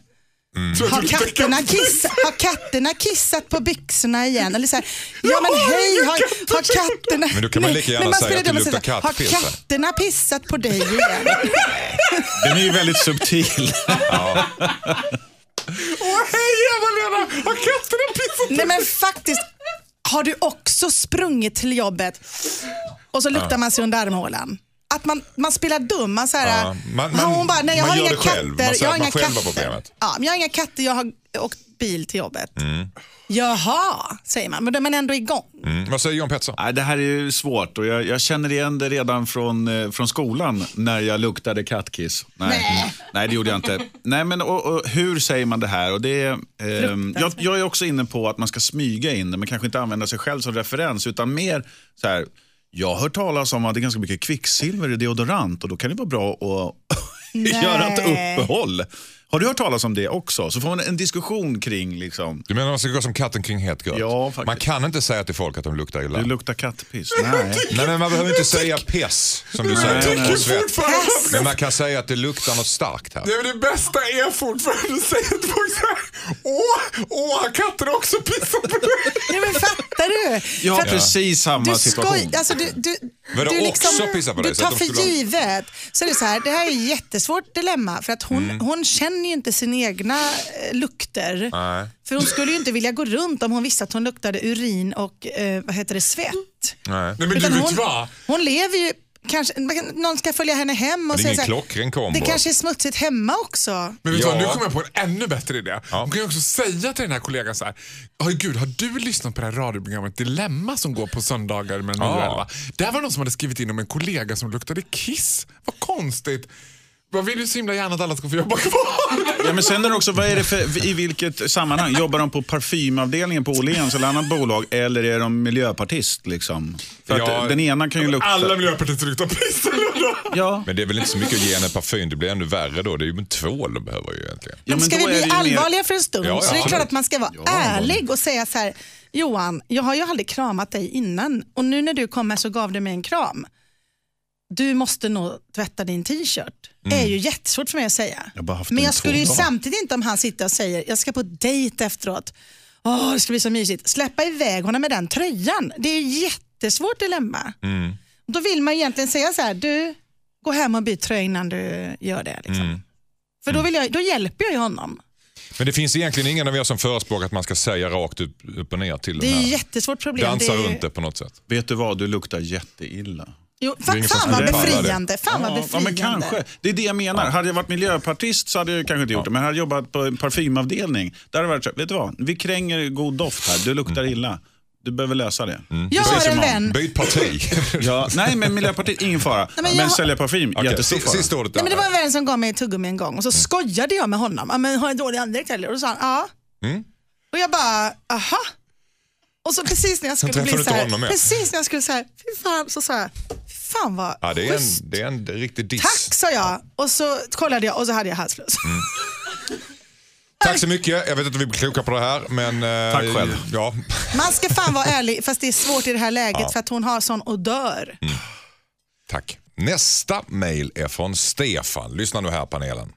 att har, katterna katter. kissat, har katterna kissat på byxorna igen? Eller så här, ja men hej, har, har katterna... Men då kan man lika gärna man säga att det luktar kattpiss, Har katterna pissat på dig igen? [LAUGHS] Den är ju väldigt subtil. [LAUGHS] Åh hej Eva-Lena! Har katterna pissat på Nej men faktiskt, har du också sprungit till jobbet och så luktar man sig under armhålan? Att man, man spelar dum. Man, så här, Ja, man- man- hon bara, nej jag har inga katter. Jag har inga katter. problemet. Ja, men jag har inga katter, jag har åkt bil till jobbet. Mm. Jaha, säger man, men då är man ändå igång. Mm. Vad säger John Pettersson? Nej, det här är ju svårt och jag, jag känner igen det redan från, eh, från skolan när jag luktade kattkiss. Nej, Nej. Nej det gjorde jag inte. Nej, men och, och, hur säger man det här? Och det, är, ehm, jag, jag är också inne på att man ska smyga in det, men kanske inte använda sig själv som referens, utan mer så här, jag har hört talas om att det är ganska mycket kvicksilver i deodorant och då kan det vara bra att [LAUGHS] göra ett Nej. uppehåll. Har du hört talas om det också? Så får man en diskussion kring liksom, Du menar man ska gå som katten kring het gröt? Ja, faktiskt. Man kan inte säga till folk att de luktar illa. du luktar kattpiss. Nej. Nej, men man behöver inte säga pess som du säger. svett. fortfarande- Men man kan säga att det luktar något starkt här. Nej, men det bästa är fortfarande att säga till folk så här, åh, åh, har katterna också pissat på dig? Du? [LAUGHS] Jag har precis samma du situation. skoj, alltså du, du, du, också pissa på dig, du så att tar för givet. Så det, är så här, det här är ett jättesvårt dilemma för att hon, Mm. hon känner ju inte sina egna eh, lukter. Nej. För hon skulle ju inte vilja gå runt om hon visste att hon luktade urin och eh, vad heter det, svett. Nej. Nej, men du Utan vet hon, vad? hon lever ju, kanske, någon ska följa henne hem och det är säga så här, klockren kombo. det kanske är smutsigt hemma också. Men vet du Ja. vad, nu kommer jag på en ännu bättre idé. Ja. Hon kan ju också säga till den här kollegan så här, "Oj, gud, har du lyssnat på det här radioprogrammet Dilemma som går på söndagar med 9 och Ja. 11? Där var det någon som hade skrivit in om en kollega som luktade kiss. Vad konstigt. Vad vill du så himla gärna att alla ska få jobba kvar? [LAUGHS] Ja, men sen är det också, vad är det för, i vilket sammanhang? Jobbar de på parfymavdelningen på Åhléns eller annat bolag eller är de miljöpartist? Liksom? För att Ja, den ena kan ju lukta... Alla miljöpartister luktar piss. Ja, Men det är väl inte så mycket att ge henne parfym, det blir ännu värre då. Det är ju en tvål de behöver ju egentligen. ja, Men ska vi bli ju mer- allvarliga för en stund Ja, ja, så det är klart att man ska vara ärlig och säga så här, Johan, jag har ju aldrig kramat dig innan och nu när du kommer så gav du mig en kram. Du måste nog tvätta din t-shirt. Det är ju jättesvårt för mig att säga. Jag har bara haft Men jag skulle ju dagar. samtidigt inte om han sitter och säger, jag ska på dejt efteråt. Åh, det ska bli så mysigt. Släppa iväg honom med den tröjan. Det är ju jättesvårt dilemma. Mm. Då vill man egentligen säga så här, du, gå hem och byt tröja innan du gör det. Liksom. Mm. För då, vill jag, då hjälper jag ju honom. Men det finns egentligen ingen av er som förespråkar att man ska säga rakt upp, upp och ner till Det den är ett jättesvårt problem. Dansa är, runt det på något sätt. Vet du vad, du luktar jätteilla. Jo, fan, fan vad befriande. Fan vad Ja, ja, befriande. men kanske. Det är det jag menar. Hade jag varit miljöpartist så hade jag kanske inte gjort det. Men hade jag jobbat på en parfymavdelning, där hade det varit så, vet du vad, vi kränger god doft här, du luktar illa. Du behöver lösa det. Jag har en vän. Byt parti. [LAUGHS] Ja, nej, men Miljöpartiet, ingen fara. men men jag- sälja parfym, Okej, jättestor fara. Sista ordet Nej, men det var en vän som gav mig ett tuggummi en gång och så skojade jag med honom. Men har jag dålig andedräkt eller? Och då sa han ja. Mm. Och jag bara, aha. Och så precis när jag skulle bli så här, precis när jag skulle säga, fy fan, så sa jag, fy fan vad Ja, det, är en, det är en riktig diss. Tack sa jag och så kollade jag och så hade jag halsfluss. Mm. Tack så mycket. Jag vet inte om vi blir kloka på det här. Men, eh, Tack själv. Ja. Man ska fan vara ärlig fast det är svårt i det här läget för att hon har sån odör. Mm. Tack. Nästa mail är från Stefan. Lyssna nu här panelen.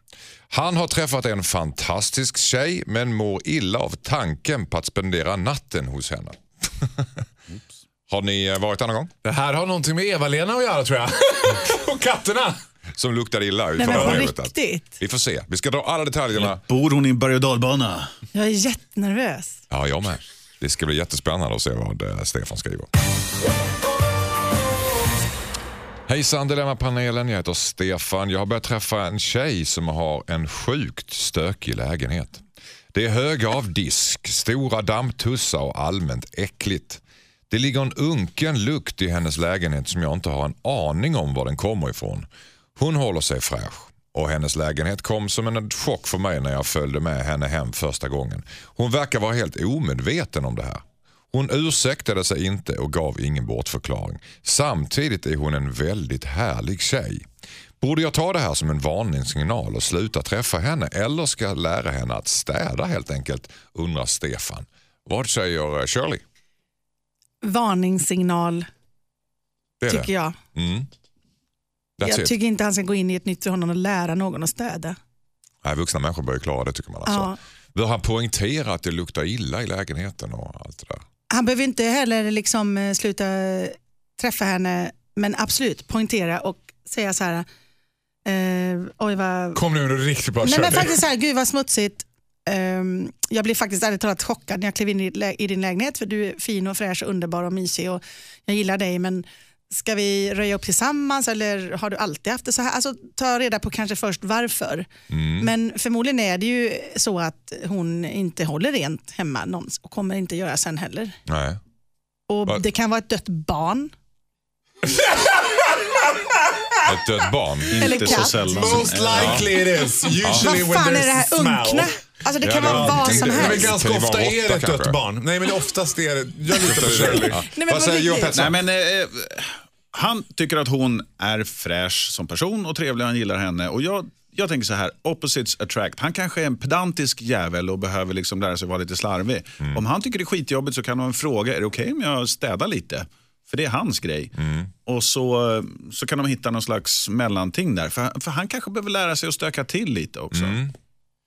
Han har träffat en fantastisk tjej men mår illa av tanken på att spendera natten hos henne. [LAUGHS] har ni eh, varit där någon gång? Det här har någonting med Eva-Lena att göra tror jag. [LAUGHS] och katterna. Som luktar illa Nej men på riktigt. Vi får se. Vi ska dra alla detaljerna. Bor hon i en berg och dalbana? Jag är jättenervös. Ja, jag med. Det ska bli jättespännande att se vad eh, Stefan skriver. Hejsan Dilemmapanelen, jag heter Stefan. Jag har börjat träffa en tjej som har en sjukt stökig lägenhet. Det är höga av disk, stora dammtussar och allmänt äckligt. Det ligger en unken lukt i hennes lägenhet som jag inte har en aning om var den kommer ifrån. Hon håller sig fräsch och hennes lägenhet kom som en chock för mig när jag följde med henne hem första gången. Hon verkar vara helt omedveten om det här. Hon ursäktade sig inte och gav ingen bortförklaring. Samtidigt är hon en väldigt härlig tjej. Borde jag ta det här som en varningssignal och sluta träffa henne eller ska jag lära henne att städa helt enkelt? Undrar Stefan. Vad säger eh, Shirley? Varningssignal Det tycker det. jag. Mm. Jag it. tycker inte han ska gå in i ett nytt förhållande och lära någon att städa. Nej, vuxna människor bör ju klara det tycker man. Alltså. Ja. Bör han poängtera att det luktar illa i lägenheten och allt det där? Han behöver inte heller liksom eh, sluta träffa henne, men absolut poängtera och säga så här, eh, oj vad... Kom nu en riktigt bra Nej men faktiskt så här, gud vad smutsigt. Ehm, jag blev faktiskt ärligt talat chockad när jag klev in i, i din lägenhet för du är fin och fräsch och underbar och mysig och jag gillar dig men ska vi röja upp tillsammans eller har du alltid haft det så här? Alltså ta reda på kanske först varför. Men förmodligen är det ju så att hon inte håller rent hemma någons och kommer inte göra sen heller. Nej. Och Vad? Det kan vara ett dött barn. Ett dött barn. Eller Inte så katt. sällan. Most likely it is. Usually Vad when fan är det här unkna? Alltså det Ja, kan det vara var- vad det- som det- Nej, men helst. ganska Kan ju ofta vara är det ett dött kanske. barn. Nej men oftast är det, jag litar på Shirley. Men Vad säger Johan. Pettersson? Nej, men, eh, han tycker att hon är fräsch som person och trevlig. Han gillar henne. Och jag, jag tänker så här, opposites attract. Han kanske är en pedantisk jävel och behöver liksom lära sig vara lite slarvig. Om han tycker det är skitjobbigt så kan han fråga, är det okej om jag städar lite? För det är hans grej. Och så, så kan de hitta någon slags mellanting där. För, för han kanske behöver lära sig att stöka till lite också.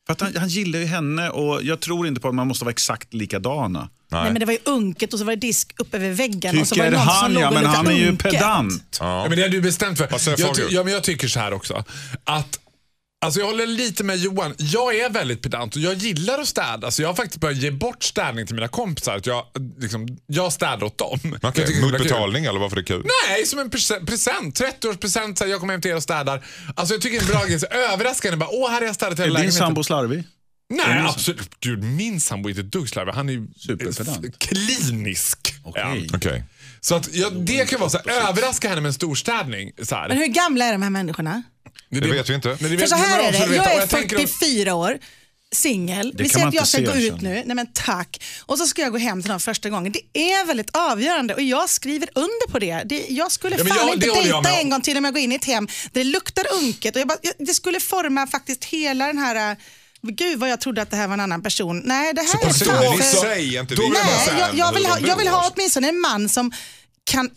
För att han, han gillar ju henne och jag tror inte på att man måste vara exakt likadana. Nej. men det var ju unket och så var det disk upp över väggen. och så var Tycker det någon som han låg ja, men han är ju unket. pedant. Ja, men det har du bestämt för. Vad säger Jag, ty- Fager? ja, men jag tycker så här också. Att Alltså jag håller lite med Johan. Jag är väldigt pedant och jag gillar att städa. Så jag har faktiskt börjat ge bort städning till mina kompisar. Att jag, liksom, jag städar åt dem. Jag det är Mot kul. betalning eller varför det är kul? Nej, som en prese- present. 30-årspresent. så här, Jag kommer hem till er och städar. Alltså jag tycker det är en bra grej. Överraskande. Bara, Åh, här har jag städat Är hela din lägenheten. sambo slarvig? Nej, absolut. Gud, min sambo är inte ett dugg slarvig. Han är ju Superpedant. f- klinisk. Okej. Ja. Okej. Så att, ja, det kan vara så här, överraska henne med en storstädning. Så här. Men hur gamla är de här människorna? Det vet vi inte. Men det För så här är det, jag är tänker- 44 år, singel. Det Vi säger att jag ska gå ut nu. Nej men tack. Och så ska jag gå hem till någon första gången. Det är väldigt avgörande och jag skriver under på det. det jag skulle Ja, fan jag- inte det dejta en gång till om jag går in i ett hem där det luktar unket. Och jag bara, det skulle forma faktiskt hela den här äh, Gud vad jag trodde att det här var en annan person. Nej, det här är personen fan i för- sig är inte säga- Nej, jag, jag, vill ha, jag vill ha åtminstone en man som kan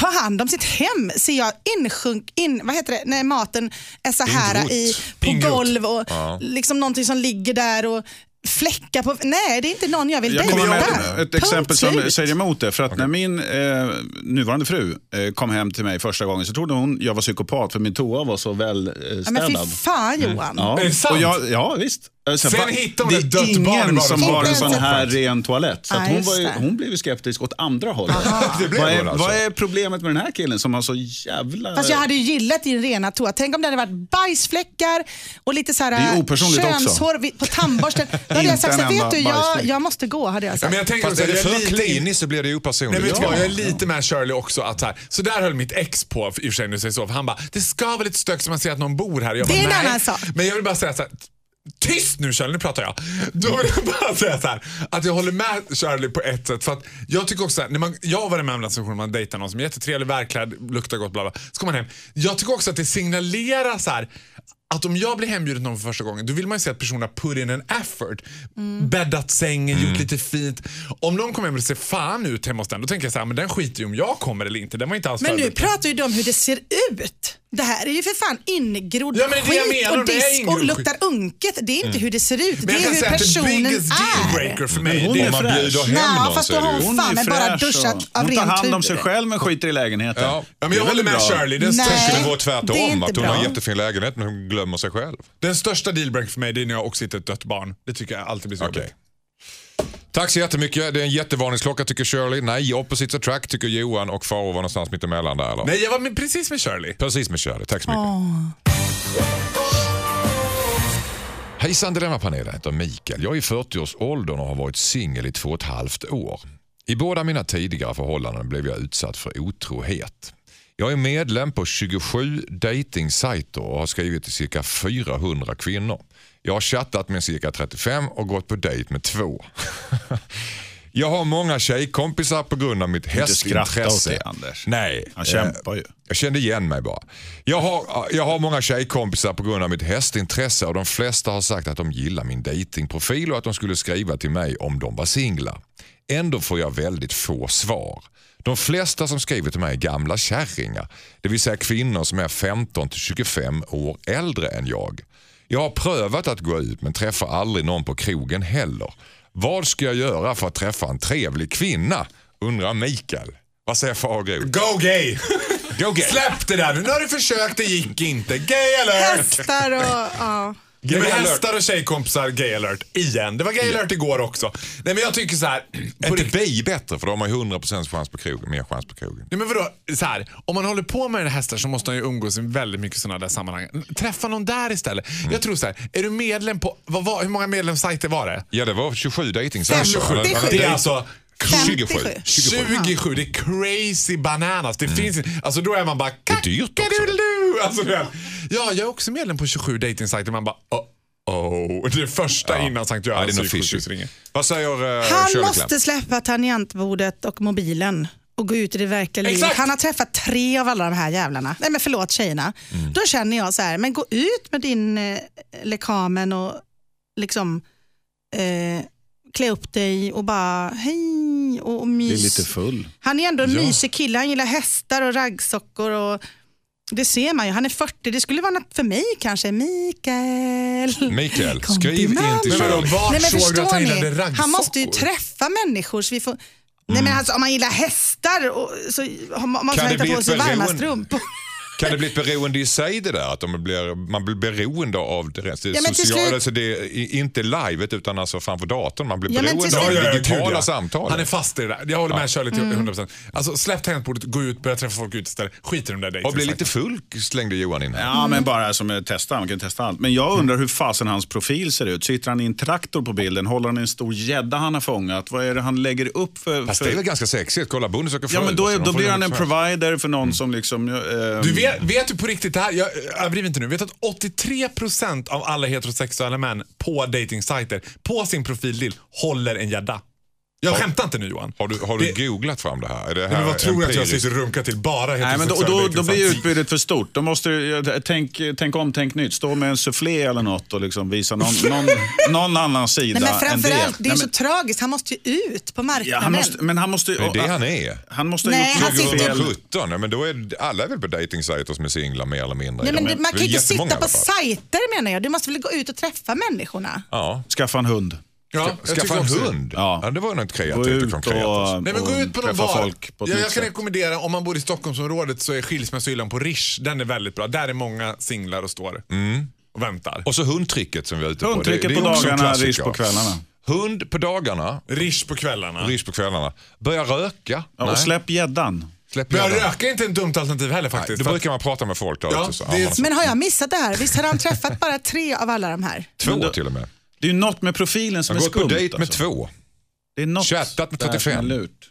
ta hand om sitt hem. Ser jag insjunk, in, vad heter det, när maten är så här i, på Ingrott. golv och liksom någonting som ligger där och fläckar på. Nej, det är inte någon jag vill Jag dejta. kommer med ett Punkt exempel som säger emot det. För att när min eh, nuvarande fru eh, kom hem till mig första gången så trodde hon jag var psykopat för min toa var så väl eh, Ja, men fy fan Johan. Ja. Är det sant? Och jag, ja visst. Alltså, Sen va- hittar hon det ett dött är barn ingen som har en sån här ren toalett. Så Ja, att hon, var ju, det. hon blev ju skeptisk åt andra hållet. Det blev Vad är, alltså. vad är problemet med den här killen som har så jävla... Fast jag hade ju gillat din rena toa. Tänk om det hade varit bajsfläckar och lite så här Det könshår på tandborsten. Då hade jag sagt, så, vet du, jag, jag måste gå. Hade jag Ja, sagt. men jag tänker Fast är det för kliniskt så blir det ju Nej, opersonligt. du vad, jag är lite med Shirley också. Att så, här, så där höll mitt ex på, i och för sig nu säger så, för han bara, det ska vara lite stök så man ser att någon bor här. Jag Det bara, är en nej. annan sak. Men jag vill bara säga så här, Tyst nu Shirley, nu pratar jag. Då vill jag bara [LAUGHS] säga så här, att jag håller med Shirley på ett sätt. För att jag tycker också, här, när man, jag har varit med om den situationen man dejtar någon som är jättetrevlig, välklädd, luktar gott, bla bla. Så kommer man hem. Jag tycker också att det signalerar så här, att om jag blir hembjuden någon för första gången, då vill man ju se att personen har put in en effort. Bäddat sängen, gjort lite fint. Om någon kommer hem och ser fan ut hemma hos den, då tänker jag så här, men den skiter ju om jag kommer eller inte. Den var inte alls Men nu pratar ju de om hur det ser ut. Det här är ju för fan ingrodd Ja, skit menar, och det är disk och luktar unket. Det är inte hur det ser ut, det är hur personen är. för mig, hon det är man bjuder hem Nej, någon fast så då är har det ju... hon Hon fan är men bara duschat och- av Hon tar hand om sig själv men skiter i lägenheten. Ja. Ja, men Det är jag håller med bra. Shirley. Den, Nej. Skulle det vara tvärtom, inte att hon har en bra. jättefin lägenhet men hon glömmer sig själv. den största dealbreaker för mig det är när jag också hittar ett dött barn. Det tycker jag alltid blir så Okej. jobbigt. Tack så jättemycket. Det är en jättevarningsklocka tycker Shirley. Nej, opposites attract tycker Johan och Faro var någonstans mittemellan där eller? Nej, jag var med, precis med Shirley. Precis med Shirley. Tack så mycket. Hejsan Dilemmapanelen, jag heter Mikael. Jag är i 40-årsåldern och har varit singel i två och ett halvt år. I båda mina tidigare förhållanden blev jag utsatt för otrohet. Jag är medlem på 27 datingsajter och har skrivit till cirka 400 kvinnor. Jag har chattat med cirka 35 och gått på dejt med två. Jag har många tjejkompisar på grund av mitt Inte skratta åt hästintresse. det Anders. Nej. Han eh, kämpar ju. jag kände igen mig bara. Jag har, jag har många tjejkompisar på grund av mitt hästintresse och de flesta har sagt att de gillar min datingprofil och att de skulle skriva till mig om de var singlar. Ändå får jag väldigt få svar. De flesta som skriver till mig är gamla kärringar, det vill säga kvinnor som är 15 till 25 år äldre än jag. Jag har prövat att gå ut men träffar aldrig någon på krogen heller. Vad ska jag göra för att träffa en trevlig kvinna? Undrar Mikael. Vad säger Fagerud? Go gay! Go gay. Släpp det där nu. Nu har du försökt, det gick inte. Gay alert! Hästar och... Ja. Gay alert. hästar och tjejkompisar, gay alert. Igen. Det var gay alert igår också. Nej men jag tycker så här. [CLEARS THROAT] Är inte bi bättre för då har man ju 100% chans på krogen, mer chans på krogen. Nej, men vadå? Så här, om man håller på med hästar så måste man ju umgås i väldigt mycket sådana där sammanhang. Träffa någon där istället. Mm. Jag tror så här, är du medlem på, vad, var, hur många medlemssajter var det? Ja det var 27 dating 57. Det är alltså 27. 57. 27, det är crazy bananas. Det finns alltså då är man bara Mm. är dyrt också. Alltså, vet. ja, jag är också medlem på 27 datingsajter. Man bara oh, oh. Det är första innan Sankt Ja, det är Görans nog fishy. psyksjukhus ringer. Vad säger uh, Han måste släppa tangentbordet och mobilen och gå ut i det verkliga livet. Exakt. Han har träffat tre av alla de här jävlarna. Nej men förlåt tjejerna. Mm. Då känner jag så här, men gå ut med din eh, lekamen och liksom eh, klä upp dig och bara hej och, och mys. lite full. Han är ändå en Ja. mysig kille, han gillar hästar och raggsockor och det ser man ju. Han är 40, det skulle vara något för mig kanske. Mikael. [LAUGHS] Mikael, Kom skriv till in till Shirley. vart Nej, men såg du att förstår han ni? gillade raggsockor? Han måste ju träffa människor. Så vi får... Nej, men alltså, om man gillar hästar och, så har man Kan man det hitta på sig varma strumpor. Kan det bli ett beroende i sig det där? Att de blir, man blir beroende av det, det Ja, sociala, slut- alltså det är inte livet utan alltså framför datorn. Man blir Ja, beroende av slut- det Ja, ja, ja, digitala ja. samtalet. Han är fast i det där. Jag håller med Shirley till Mm. 100%. Alltså, släpp tangentbordet, gå ut, börja träffa folk ut istället. Skit i de där och blir dejtingsajterna. lite full slängde Johan in här. Ja, men bara som ett testa. Man kan testa allt. Men jag undrar hur fasen hans profil ser ut. Sitter han i en traktor på bilden? Håller han i en stor gädda han har fångat? Vad är det han lägger upp för... Fast för... det är väl ganska sexigt. Kolla, Bonde söker Ja, men då, är, då får blir han en provider för någon som liksom... eh, Du vet, vet vet, du på riktigt det här, jag överdriver inte nu, vet att 83% av alla heterosexuella män på datingsajter på sin profilbild håller en gädda. Jag skämtar inte nu Johan. Har du, har du Det- googlat fram det här? Är det här Men vad tror du att jag sitter och runkar till bara Nej, men då, heterosexuella då, då blir utbudet för stort. Då måste du, tänk, tänk om, tänk nytt. Stå med en soufflé eller något och liksom visa någon, [LAUGHS] någon, någon annan sida Nej, men än det. framförallt, det är Nej, så men, tragiskt. Han måste ju ut på marknaden. ja, han måste, men han måste... Det är det han är. Han måste ha Nej, gjort han något sitter- fel. 2017, ja, men då är alla är väl på datingsajter som är singlar mer eller mindre. Nej, men det, man kan ju inte sitta på sajter menar jag. Du måste väl gå ut och träffa människorna? Ja. Skaffa en hund. Ja, jag Skaffa en hund? Ja. Ja. det var Gå kreativt och konkret. och. Nej men gå ut på någon bar. folk på ja, jag kan rekommendera, om man bor i Stockholmsområdet så är skilsmässohyllan på Rish, den är väldigt bra. Där är många singlar och står och väntar. Och så hundtricket som vi är ute på. Hundtricket Det- det på dagarna, rish på kvällarna. Hund på dagarna, Rish på kvällarna. rish på kvällarna. Börja röka. Ja, Nej. och släpp gäddan. Släpp Men röka är inte ett dumt alternativ heller Nej, faktiskt. Då För att- brukar man prata med folk där Ja. Så Men har jag missat det här? Visst har han träffat bara tre av alla de här? två då- till och med. Det är ju något med profilen som Han är har gått skumt. på dejt med alltså. två. Det är något Chattat med där som 35. är lurt.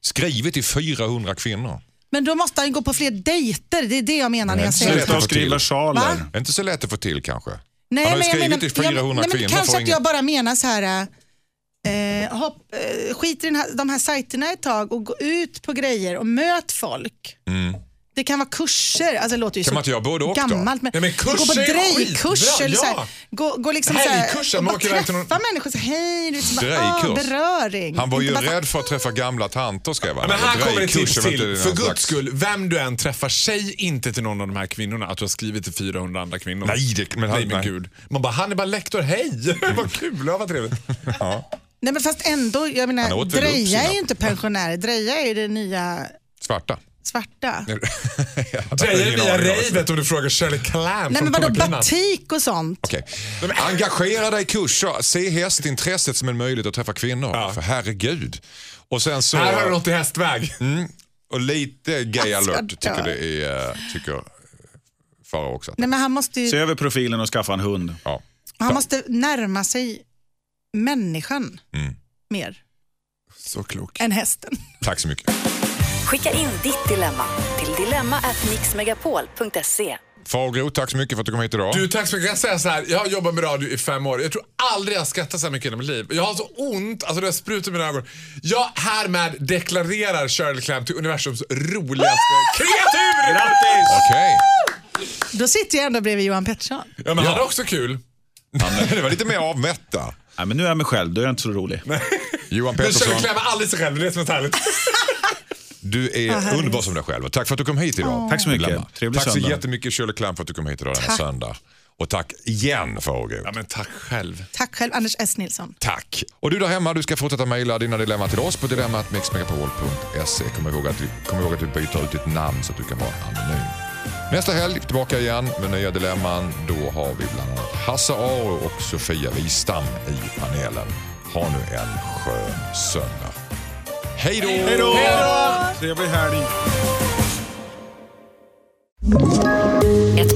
Skrivit till 400 kvinnor. Men då måste han gå på fler dejter. Det är det jag menar när jag säger det. Sluta skriva. Va? Är inte så lätt att få till kanske. Nej, Han har ju jag skrivit menar- till 400 jag, nej, men kvinnor Kanske att ingen- jag bara menar så här, eh, hopp, eh, skit i den här, de här sajterna ett tag och gå ut på grejer och möt folk. Det kan vara kurser, alltså det låter ju Kan så man inte göra både och då? gammalt. Men, Nej, men kurser gå på är drejkurs skitbra, eller så här, ja. gå, gå liksom så här, och man åker träffa någon- människor, så, hej, du vet, så bara, ah, beröring. Han var ju bara rädd för att träffa gamla tanter skrev han. Men här kommer ett tips till. För guds skull, vem du än träffar, säg inte till någon av de här kvinnorna att du har skrivit till 400 andra kvinnor. Nej, det- men han- nej, men nej. gud. Man bara, han är bara lektor, hej! [LAUGHS] Vad kul, ja, vad trevligt. Nej men fast ändå, jag menar, Dreja är ju inte pensionär, Dreja är ju det nya Svarta. Svarta. [LAUGHS] Vad det ravet om du frågar Shirley Clamp Nej men vadå batik och sånt? Okej. Engagera dig i kurser. Se hästintresset som en möjlighet att träffa kvinnor. Ja. För herregud. Och sen så... Här har du något i hästväg. Och lite gay Alltså, alert tycker det är... eh, Tycker Farao också. Nej men han måste ju Se över profilen och skaffa en hund. Ja. Han måste närma sig människan Mm. mer Så klok. än hästen. Tack så mycket. Skicka in ditt dilemma till dilemma@mixmegapol.se. Farao, tack så mycket för att du kom hit idag. Du, tack så mycket. Jag säger så här, jag har jobbat med radio i fem år. Jag tror aldrig jag har skrattat så här mycket i mitt liv. Jag har så ont, alltså det har sprutat i mina ögon. Jag härmed deklarerar Shirley Clamp till universums roligaste kreatur! Grattis! Okej. Då sitter jag ändå bredvid Johan Pettersson. Ja, men han är också kul. Det var lite mer avmätta. Nej, men nu är jag mig själv, då är jag inte så rolig. Johan Men Shirley Pettersson, Clamp är aldrig sig själv, det är det som är så härligt. [LAUGHS] du är härligt. underbar som dig själv. Och tack för att du kom hit idag. Tack så mycket. Trevlig Tack så söndag. jättemycket Shirley Clamp för att du kom hit idag denna Tack. söndag. Och tack igen Farao. Ja, men tack själv. Tack själv Anders S. Nilsson. Tack. Och du där hemma, du ska fortsätta mejla dina dilemman till oss på dilemmatmixmegapol.se. Kom ihåg, att vi, kom ihåg att vi byter ut ditt namn så att du kan vara anonym. Nästa helg tillbaka igen med nya dilemman. Då har vi bland annat Hasse Aro och Sofia Wistam i panelen. Ha nu en skön söndag. Hej då! Hej då! Trevlig helg.